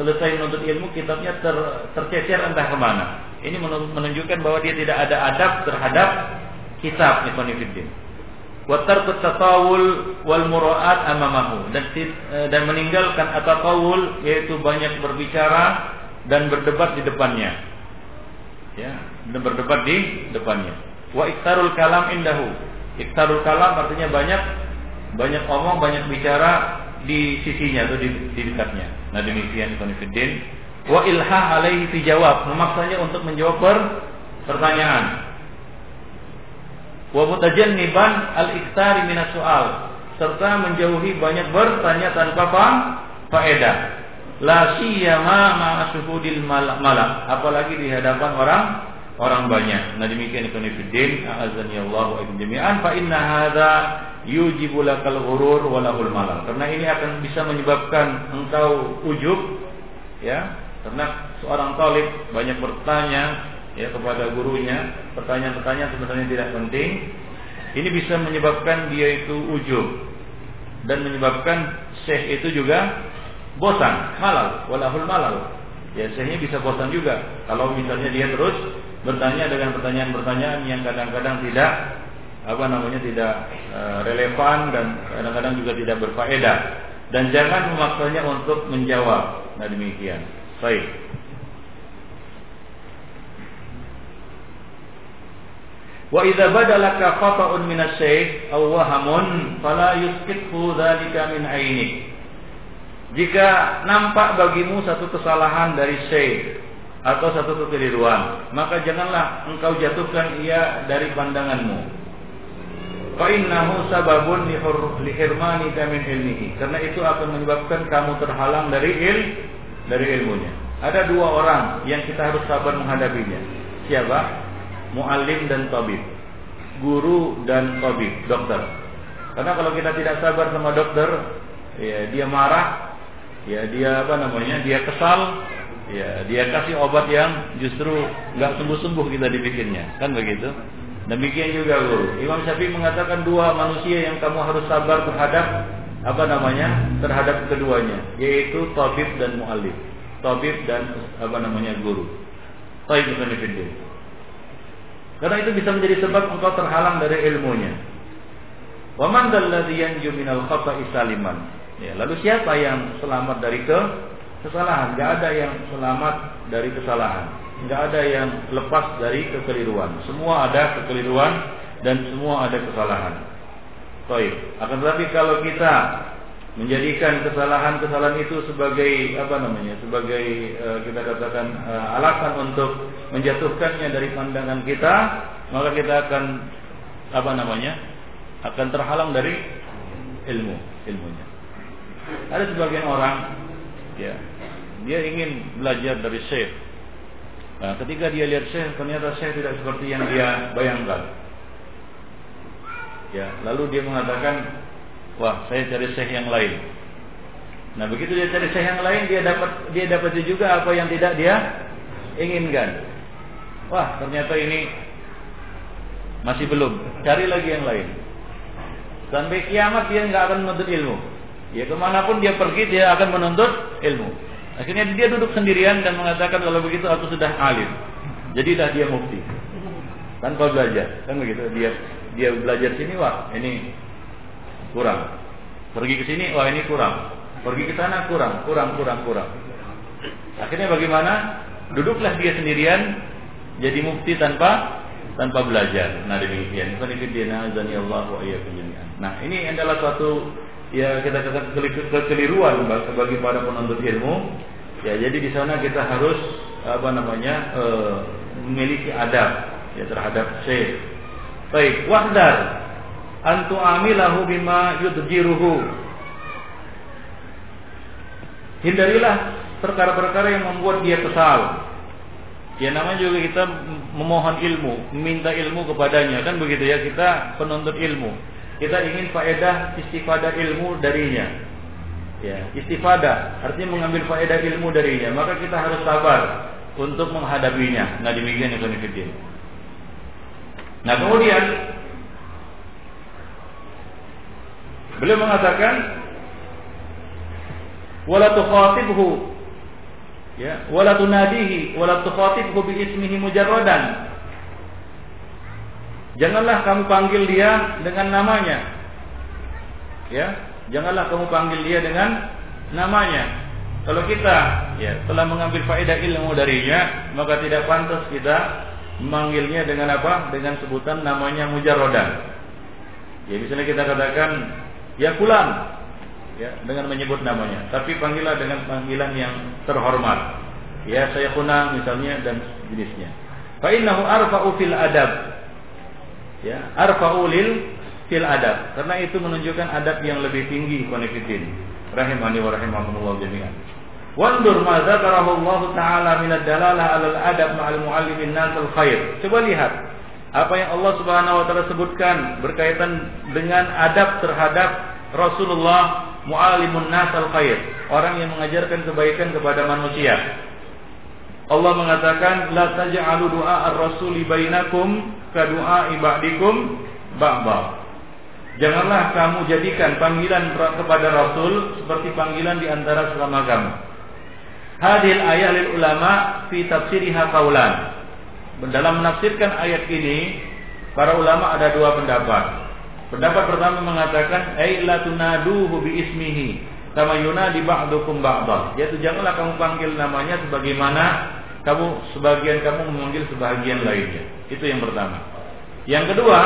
selesai menuntut ilmu kitabnya ter, tercecer entah ke mana. Ini menunjukkan bahwa dia tidak ada adab terhadap kitab wa tarku tatawul wal muraat amamahu. Dan e, dan meninggalkan atatawul yaitu banyak berbicara dan berdebat di depannya. Ya dan berdebat di depannya. Wa iktarul kalam indahu. Iktarul kalam artinya banyak banyak omong banyak bicara di sisinya atau di, di dekatnya. Nah demikian konfidin wa ilha alaihi fi jawab. Memaksanya untuk menjawab pertanyaan wa mutajanniban al-iktsari minas soal serta menjauhi banyak bertanya tanpa faedah. La siyama ma syuhudil malak. Apalagi di hadapan orang orang banyak. Nah demikian ikhwan fillah. Azani Allah wa jami'an. Fa inna hadza yujibu lakal ghurur wa lahul karena ini akan bisa menyebabkan engkau ujub ya. Karena seorang talib banyak bertanya ya kepada gurunya pertanyaan-pertanyaan sebenarnya tidak penting. Ini bisa menyebabkan dia itu ujub. Dan menyebabkan syekh itu juga bosan malal walahul malal. Ya syekhnya bisa bosan juga. Kalau misalnya dia terus bertanya dengan pertanyaan-pertanyaan yang kadang-kadang tidak apa namanya tidak uh, relevan dan kadang-kadang juga tidak berfaedah. Dan jangan memaksanya untuk menjawab. Nah demikian. Baik Wa idza badalaka khata'un min asy-syekh aw wahamun fala yusqithu dzalika min ainik. Jika nampak bagimu satu kesalahan dari syekh atau satu kekeliruan, maka janganlah engkau jatuhkan ia dari pandanganmu. Fa innahu sababun li hirmanika min ilmihi. Karena itu akan menyebabkan kamu terhalang dari il dari ilmunya. Ada dua orang yang kita harus sabar menghadapinya. Siapa? Muallim dan tabib, guru dan tabib, dokter. Karena kalau kita tidak sabar sama dokter, ya dia marah, ya dia apa namanya, dia kesal, ya dia kasih obat yang justru nggak sembuh-sembuh kita dibikinnya, kan begitu? Demikian juga guru. Imam Syafi'i mengatakan dua manusia yang kamu harus sabar terhadap apa namanya terhadap keduanya, yaitu tabib dan muallim, tabib dan apa namanya guru. Tabib dan karena itu bisa menjadi sebab engkau terhalang dari ilmunya. Wa man dalladhi yanju minal khata'i saliman. Ya, lalu siapa yang selamat dari ke kesalahan? Enggak ada yang selamat dari kesalahan. Enggak ada yang lepas dari kekeliruan. Semua ada kekeliruan dan semua ada kesalahan. Baik. Akan tetapi kalau kita menjadikan kesalahan-kesalahan itu sebagai apa namanya sebagai uh, kita katakan uh, alasan untuk menjatuhkannya dari pandangan kita maka kita akan apa namanya akan terhalang dari ilmu ilmunya. Ada sebagian orang ya dia ingin belajar dari syekh. Nah, ketika dia lihat syekh ternyata syekh tidak seperti yang dia bayangkan. Ya, lalu dia mengatakan, "Wah, saya cari syekh yang lain." Nah, begitu dia cari syekh yang lain, dia dapat dia dapat juga apa yang tidak dia inginkan. Wah, ternyata ini masih belum. Cari lagi yang lain. Sampai kiamat dia nggak akan menuntut ilmu. Ya ke mana pun dia pergi dia akan menuntut ilmu. Akhirnya dia duduk sendirian dan mengatakan kalau begitu aku sudah alim. Jadilah dia mufti. Tanpa belajar, kan begitu. Dia dia belajar sini wah ini kurang. Pergi ke sini wah ini kurang. Pergi ke sana kurang, kurang, kurang, kurang. Akhirnya bagaimana? Duduklah dia sendirian jadi mufti tanpa tanpa belajar. Nah demikian. Nah ini adalah suatu ya kita katakan kekeliruan bagi para penuntut ilmu. Ya jadi di sana kita harus apa namanya e, memiliki adab ya terhadap syekh. Baik, wahdar antu amilahu bima yudjiruhu. Hindarilah perkara-perkara yang membuat dia kesal. Ya namanya juga kita memohon ilmu, meminta ilmu kepadanya kan begitu ya kita penuntut ilmu. Kita ingin faedah istifadah ilmu darinya. Ya, istifadah artinya mengambil faedah ilmu darinya, maka kita harus sabar untuk menghadapinya. Nah demikian kami Nah kemudian beliau mengatakan wala tukhatibhu ya wala tunadihi. Wala tukhatibhu bi ismihi mujarradan. Janganlah kamu panggil dia dengan namanya. Ya janganlah kamu panggil dia dengan namanya. Kalau kita ya telah mengambil faedah ilmu darinya maka tidak pantas kita memanggilnya dengan apa? Dengan sebutan namanya mujarradan. Ya misalnya kita katakan ya kulan ya dengan menyebut namanya. Tapi panggillah dengan panggilan yang terhormat. Ya saya kuna misalnya dan jenisnya. Fa innahu arfa'u fil adab. Ya arfa'u lil fil adab. Karena itu menunjukkan adab yang lebih tinggi konekidin rahimani wa rahimakumullah jami'an. Wandur ma dzakarahu Allah taala min ad-dalalah 'ala al-adab ma'al mu'allimin nas al-khair. Coba lihat. Apa yang Allah Subhanahu wa taala sebutkan berkaitan dengan adab terhadap Rasulullah mu'alimun nasal khair, orang yang mengajarkan kebaikan kepada manusia. Allah mengatakan la taj'alu du'a ar-rasuli bainakum ka du'a ibadikum ba'da. Janganlah kamu jadikan panggilan kepada Rasul seperti panggilan di antara sesama kamu. Hadil ayat lil ulama fi tafsiriha qaulan. Dalam menafsirkan ayat ini, para ulama ada dua pendapat. Pendapat pertama mengatakan ai la tunaduhu bi ismihi kama yunadi ba'dukum ba'dha. Yaitu janganlah kamu panggil namanya sebagaimana kamu sebagian kamu memanggil sebagian lainnya. Itu yang pertama. Yang kedua,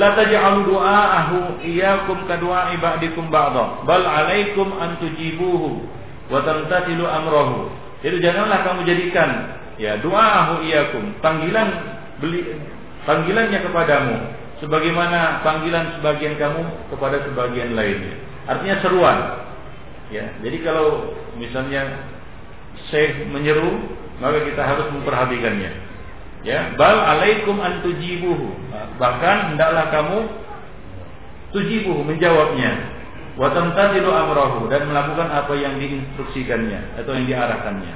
la taj'alu du'aahu iyyakum ka du'a ibadikum ba'dha, bal 'alaikum an tujibuhu wa tamtasilu amrahu. Janganlah kamu jadikan ya du'aahu iyyakum, panggilan beli panggilannya kepadamu sebagaimana panggilan sebagian kamu kepada sebagian lainnya. Artinya seruan. Ya, jadi kalau misalnya Syekh menyeru, maka kita harus memperhatikannya. Ya, bal alaikum an tujibuhu. Bahkan hendaklah kamu tujibuhu menjawabnya. Wa tamtasilu amrahu dan melakukan apa yang diinstruksikannya atau yang diarahkannya.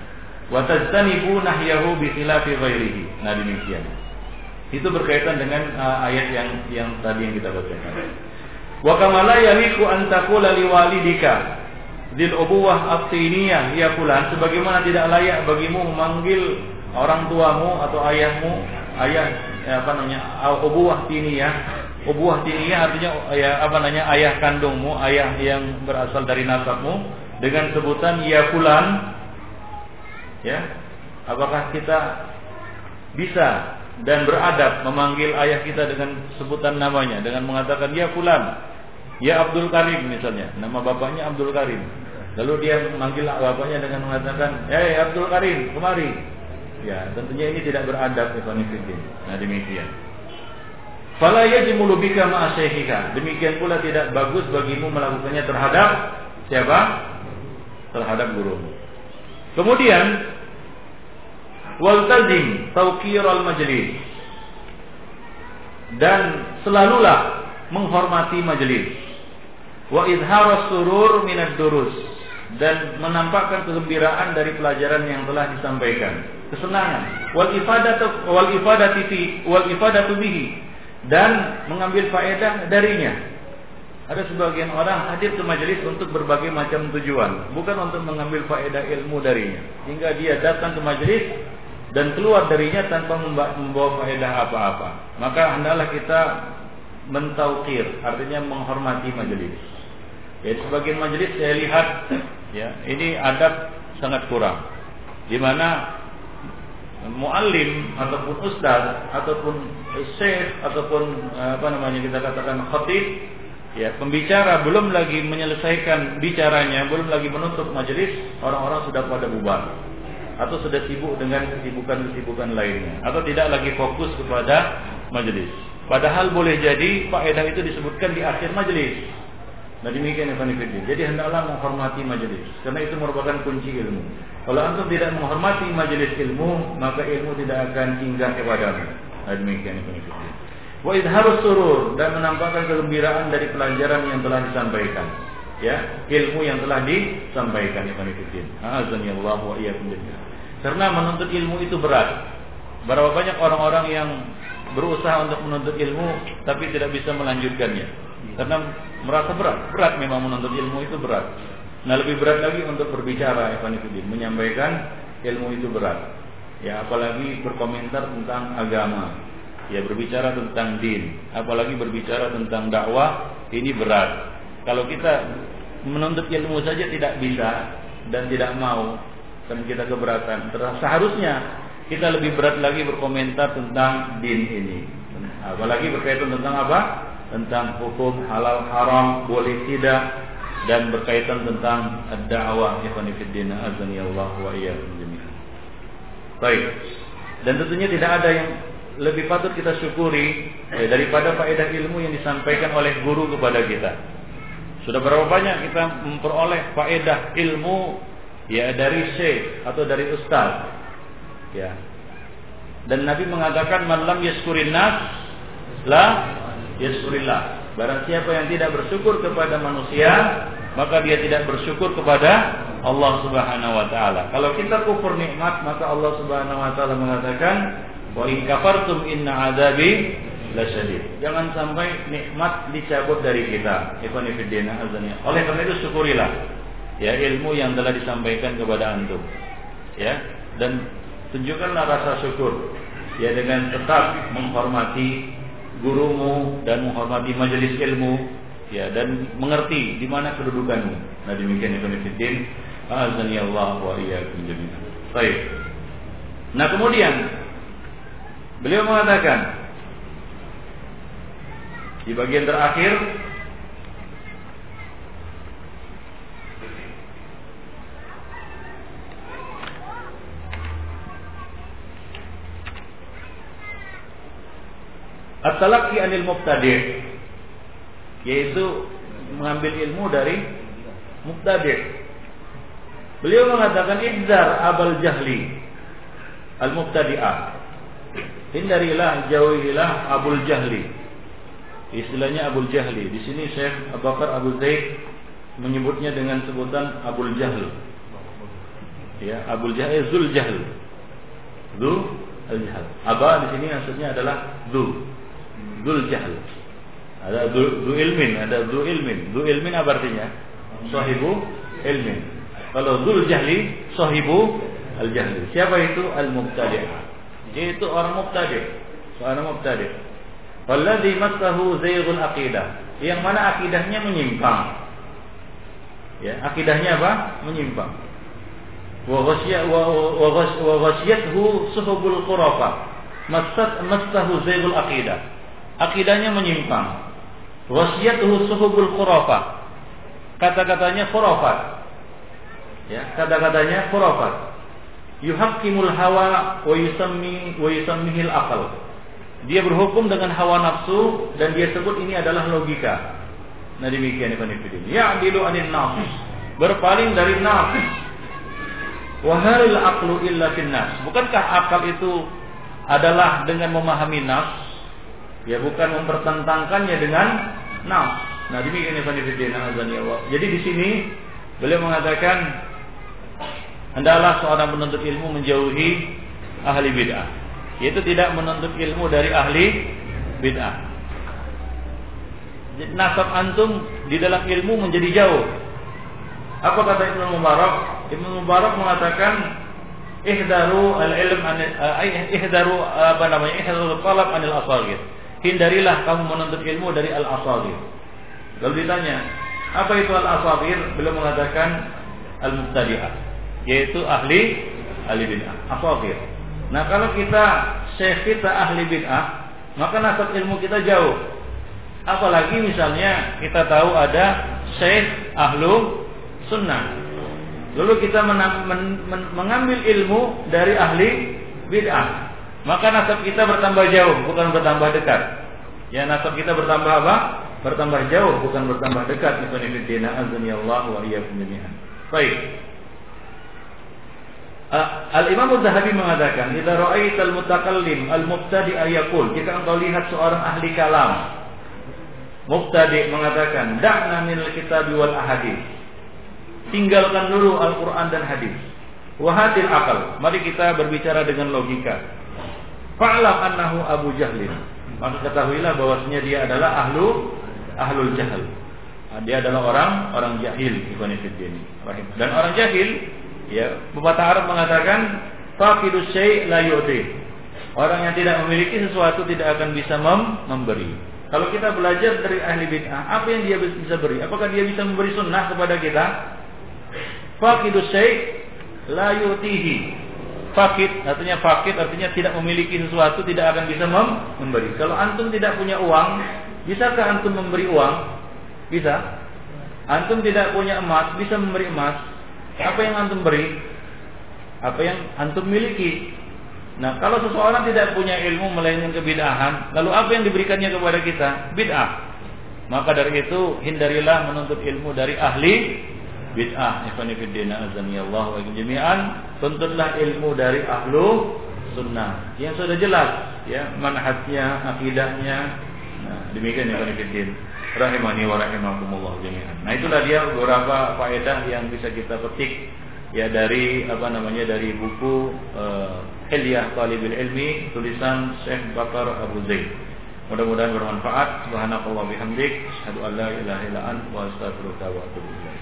Wa tajtanibu nahyahu bi khilafi ghairihi. Nah demikian. Itu berkaitan dengan uh, ayat yang yang tadi yang kita bacakan. Wa kama la yaliku an taqula liwalidika dil ubuwah aftiniyah ya fulan sebagaimana tidak layak bagimu memanggil orang tuamu atau ayahmu ayah ya, apa namanya ubuwah tiniyah. Ubuwah tiniyah artinya ya apa namanya ayah kandungmu ayah yang berasal dari nasabmu dengan sebutan ya fulan. Ya apakah kita bisa dan beradab memanggil ayah kita dengan sebutan namanya dengan mengatakan ya fulan ya Abdul Karim misalnya nama bapaknya Abdul Karim lalu dia memanggil bapaknya dengan mengatakan hey, Abdul Karim kemari ya tentunya ini tidak beradab Ibn nah demikian Fala yajmulu bika. Demikian pula tidak bagus bagimu melakukannya terhadap siapa? Terhadap gurumu. Kemudian waltazim tauqir al majlis dan selalulah menghormati majelis. Wa idharas surur minad durus dan menampakkan kegembiraan dari pelajaran yang telah disampaikan. Kesenangan. Wal ifadatu wal ifadati fi wal ifadatu bihi dan mengambil faedah darinya. Ada sebagian orang hadir ke majelis untuk berbagai macam tujuan, bukan untuk mengambil faedah ilmu darinya. Hingga dia datang ke majelis dan keluar darinya tanpa membawa faedah apa-apa. Maka hendaklah kita mentaukir, artinya menghormati majelis. Ya, sebagian majelis saya lihat ya, ini adab sangat kurang. Di mana muallim ataupun ustaz ataupun syekh ataupun apa namanya kita katakan khatib ya pembicara belum lagi menyelesaikan bicaranya, belum lagi menutup majelis, orang-orang sudah pada bubar atau sudah sibuk dengan kesibukan-kesibukan lainnya atau tidak lagi fokus kepada majelis. Padahal boleh jadi faedah itu disebutkan di akhir majelis. Nah demikian ya Jadi hendaklah menghormati majelis karena itu merupakan kunci ilmu. Kalau antum tidak menghormati majelis ilmu, maka ilmu tidak akan singgah kepadamu. Nah demikian ya Wa idharus surur dan menampakkan kegembiraan dari pelajaran yang telah disampaikan. Ya, ilmu yang telah disampaikan ya Fanifidin. Azani Allah wa iyyakum Karena menuntut ilmu itu berat. Berapa banyak orang-orang yang berusaha untuk menuntut ilmu tapi tidak bisa melanjutkannya. Karena merasa berat. Berat memang menuntut ilmu itu berat. Nah, lebih berat lagi untuk berbicara ya Fanifidin, menyampaikan ilmu itu berat. Ya, apalagi berkomentar tentang agama, ya berbicara tentang din, apalagi berbicara tentang dakwah, ini berat. Kalau kita menuntut ilmu saja tidak bisa dan tidak mau dan kita keberatan, seharusnya kita lebih berat lagi berkomentar tentang din ini. Apalagi berkaitan tentang apa? Tentang hukum halal haram, boleh tidak dan berkaitan tentang dakwah ikhwan fillah azani Allah wa iyyakum Baik. Dan tentunya tidak ada yang lebih patut kita syukuri ya, daripada faedah ilmu yang disampaikan oleh guru kepada kita. Sudah berapa banyak kita memperoleh faedah ilmu ya dari syekh atau dari ustaz. Ya. Dan Nabi mengatakan malam yaskurin nas la yaskurillah. Barang siapa yang tidak bersyukur kepada manusia, maka dia tidak bersyukur kepada Allah Subhanahu wa taala. Kalau kita kufur nikmat, maka Allah Subhanahu wa taala mengatakan Wa in kafartum inna azabi lasyadid. Jangan sampai nikmat dicabut dari kita. Azani. Oleh karena itu syukurilah ya ilmu yang telah disampaikan kepada antum. Ya, dan tunjukkanlah rasa syukur ya dengan tetap menghormati gurumu dan menghormati majelis ilmu ya dan mengerti di mana kedudukanmu. Nah demikian itu fillah. Azani Allah wa iyyakum jami'an. Baik. Nah kemudian Beliau mengatakan di bagian terakhir At-talaqi anil mubtadi' yaitu mengambil ilmu dari mubtadi'. Beliau mengatakan idzar abal jahli al-mubtadi'ah Hindarilah, jauhilah Abul Jahli. Istilahnya Abul Jahli. Di sini Syekh Abu Bakar Abu Zaid menyebutnya dengan sebutan Abul Jahl. Ya, Abul Jahl, Zul Jahl. Zul Jahl. Aba di sini maksudnya adalah Zul. Zul Jahl. Ada Zul ilmin, ada Zul ilmin. Zul ilmin apa artinya? Sahibu ilmin. Kalau Zul Jahli, sahibu al-jahli. Siapa itu? Al-mubtadi'ah yaitu orang mubtadi, seorang mubtadi. Walladzi masahu zayghul aqidah, yang mana akidahnya menyimpang. Ya, akidahnya apa? Menyimpang. Wa ghasya wa ghasyathu suhubul khurafa. Masat masahu zayghul aqidah. Akidahnya menyimpang. Ghasyathu suhubul khurafa. Kata-katanya khurafat. Ya, kata-katanya khurafat yuhakkimul hawa wa yusammi wa yusammihil akal. Dia berhukum dengan hawa nafsu dan dia sebut ini adalah logika. Nah demikian Ibn Fiddin. Ya'dilu anil nafs. Berpaling dari nafs. Wahalil aqlu illa finnas. Bukankah akal itu adalah dengan memahami nafs? Ya bukan mempertentangkannya dengan Nah, nah demikian Ibn Allah. Jadi di sini beliau mengatakan hendaklah seorang penuntut ilmu menjauhi ahli bid'ah, yaitu tidak menuntut ilmu dari ahli bid'ah. Nasab antum di dalam ilmu menjadi jauh. Apa kata Ibnu Mubarak? Ibnu Mubarak mengatakan ihdaru al-ilm uh, ihdaru apa namanya ihdaru talab anil asagir hindarilah kamu menuntut ilmu dari al asagir lalu ditanya apa itu al asagir beliau mengatakan al mubtadi'ah yaitu ahli ahli bid'ah. Asagir nah kalau kita syekh kita ahli bid'ah maka nasab ilmu kita jauh. Apalagi misalnya kita tahu ada syekh ahlu sunnah. Lalu kita men men men mengambil ilmu dari ahli bid'ah. Maka nasab kita bertambah jauh, bukan bertambah dekat. Ya nasab kita bertambah apa? Bertambah jauh, bukan bertambah dekat. Ibn Ibn Allah wa iyyakum jami'an. Baik. Al-Imam Az-Zahabi mengatakan, "Idza ra'aital mutakallim al-mubtadi' yaqul," jika engkau lihat seorang ahli kalam, mubtadi' mengatakan, "Da'na minal kitabi wal ahadits." tinggalkan dulu Al-Quran dan hadis. Wahadil akal. Mari kita berbicara dengan logika. Fa'lam annahu Abu Jahlin. Maka ketahuilah bahwasanya dia adalah ahlu ahlul jahal. Nah, dia adalah orang orang jahil Dan orang jahil ya pepatah Arab mengatakan faqidus syai' la yu'ti. Orang yang tidak memiliki sesuatu tidak akan bisa mem memberi. Kalau kita belajar dari ahli bid'ah, apa yang dia bisa beri? Apakah dia bisa memberi sunnah kepada kita? Fakidus syai' la yutihi. Fakid artinya fakid artinya tidak memiliki sesuatu tidak akan bisa mem memberi. Kalau antum tidak punya uang, bisakah antum memberi uang? Bisa. Antum tidak punya emas, bisa memberi emas. Apa yang antum beri? Apa yang antum miliki? Nah, kalau seseorang tidak punya ilmu melainkan kebidahan, lalu apa yang diberikannya kepada kita? Bid'ah. Maka dari itu hindarilah menuntut ilmu dari ahli bid'ah ikhwanifiddina azani Allah wa jami'an. Tuntutlah ilmu dari ahlu sunnah. Yang sudah jelas ya manhajnya akidahnya. Nah demikian ikhwanifiddin. Rahimani wa rahimakumullah jami'an. Nah itulah dia beberapa faedah yang bisa kita petik ya dari apa namanya dari buku uh, Hilyah Talibul Ilmi tulisan Syekh Bakar Abu Zaid. Mudah-mudahan bermanfaat. Subhanakallah bihamdik. Asyhadu an la ilaha illa anta wa astaghfiruka wa atubu ilaik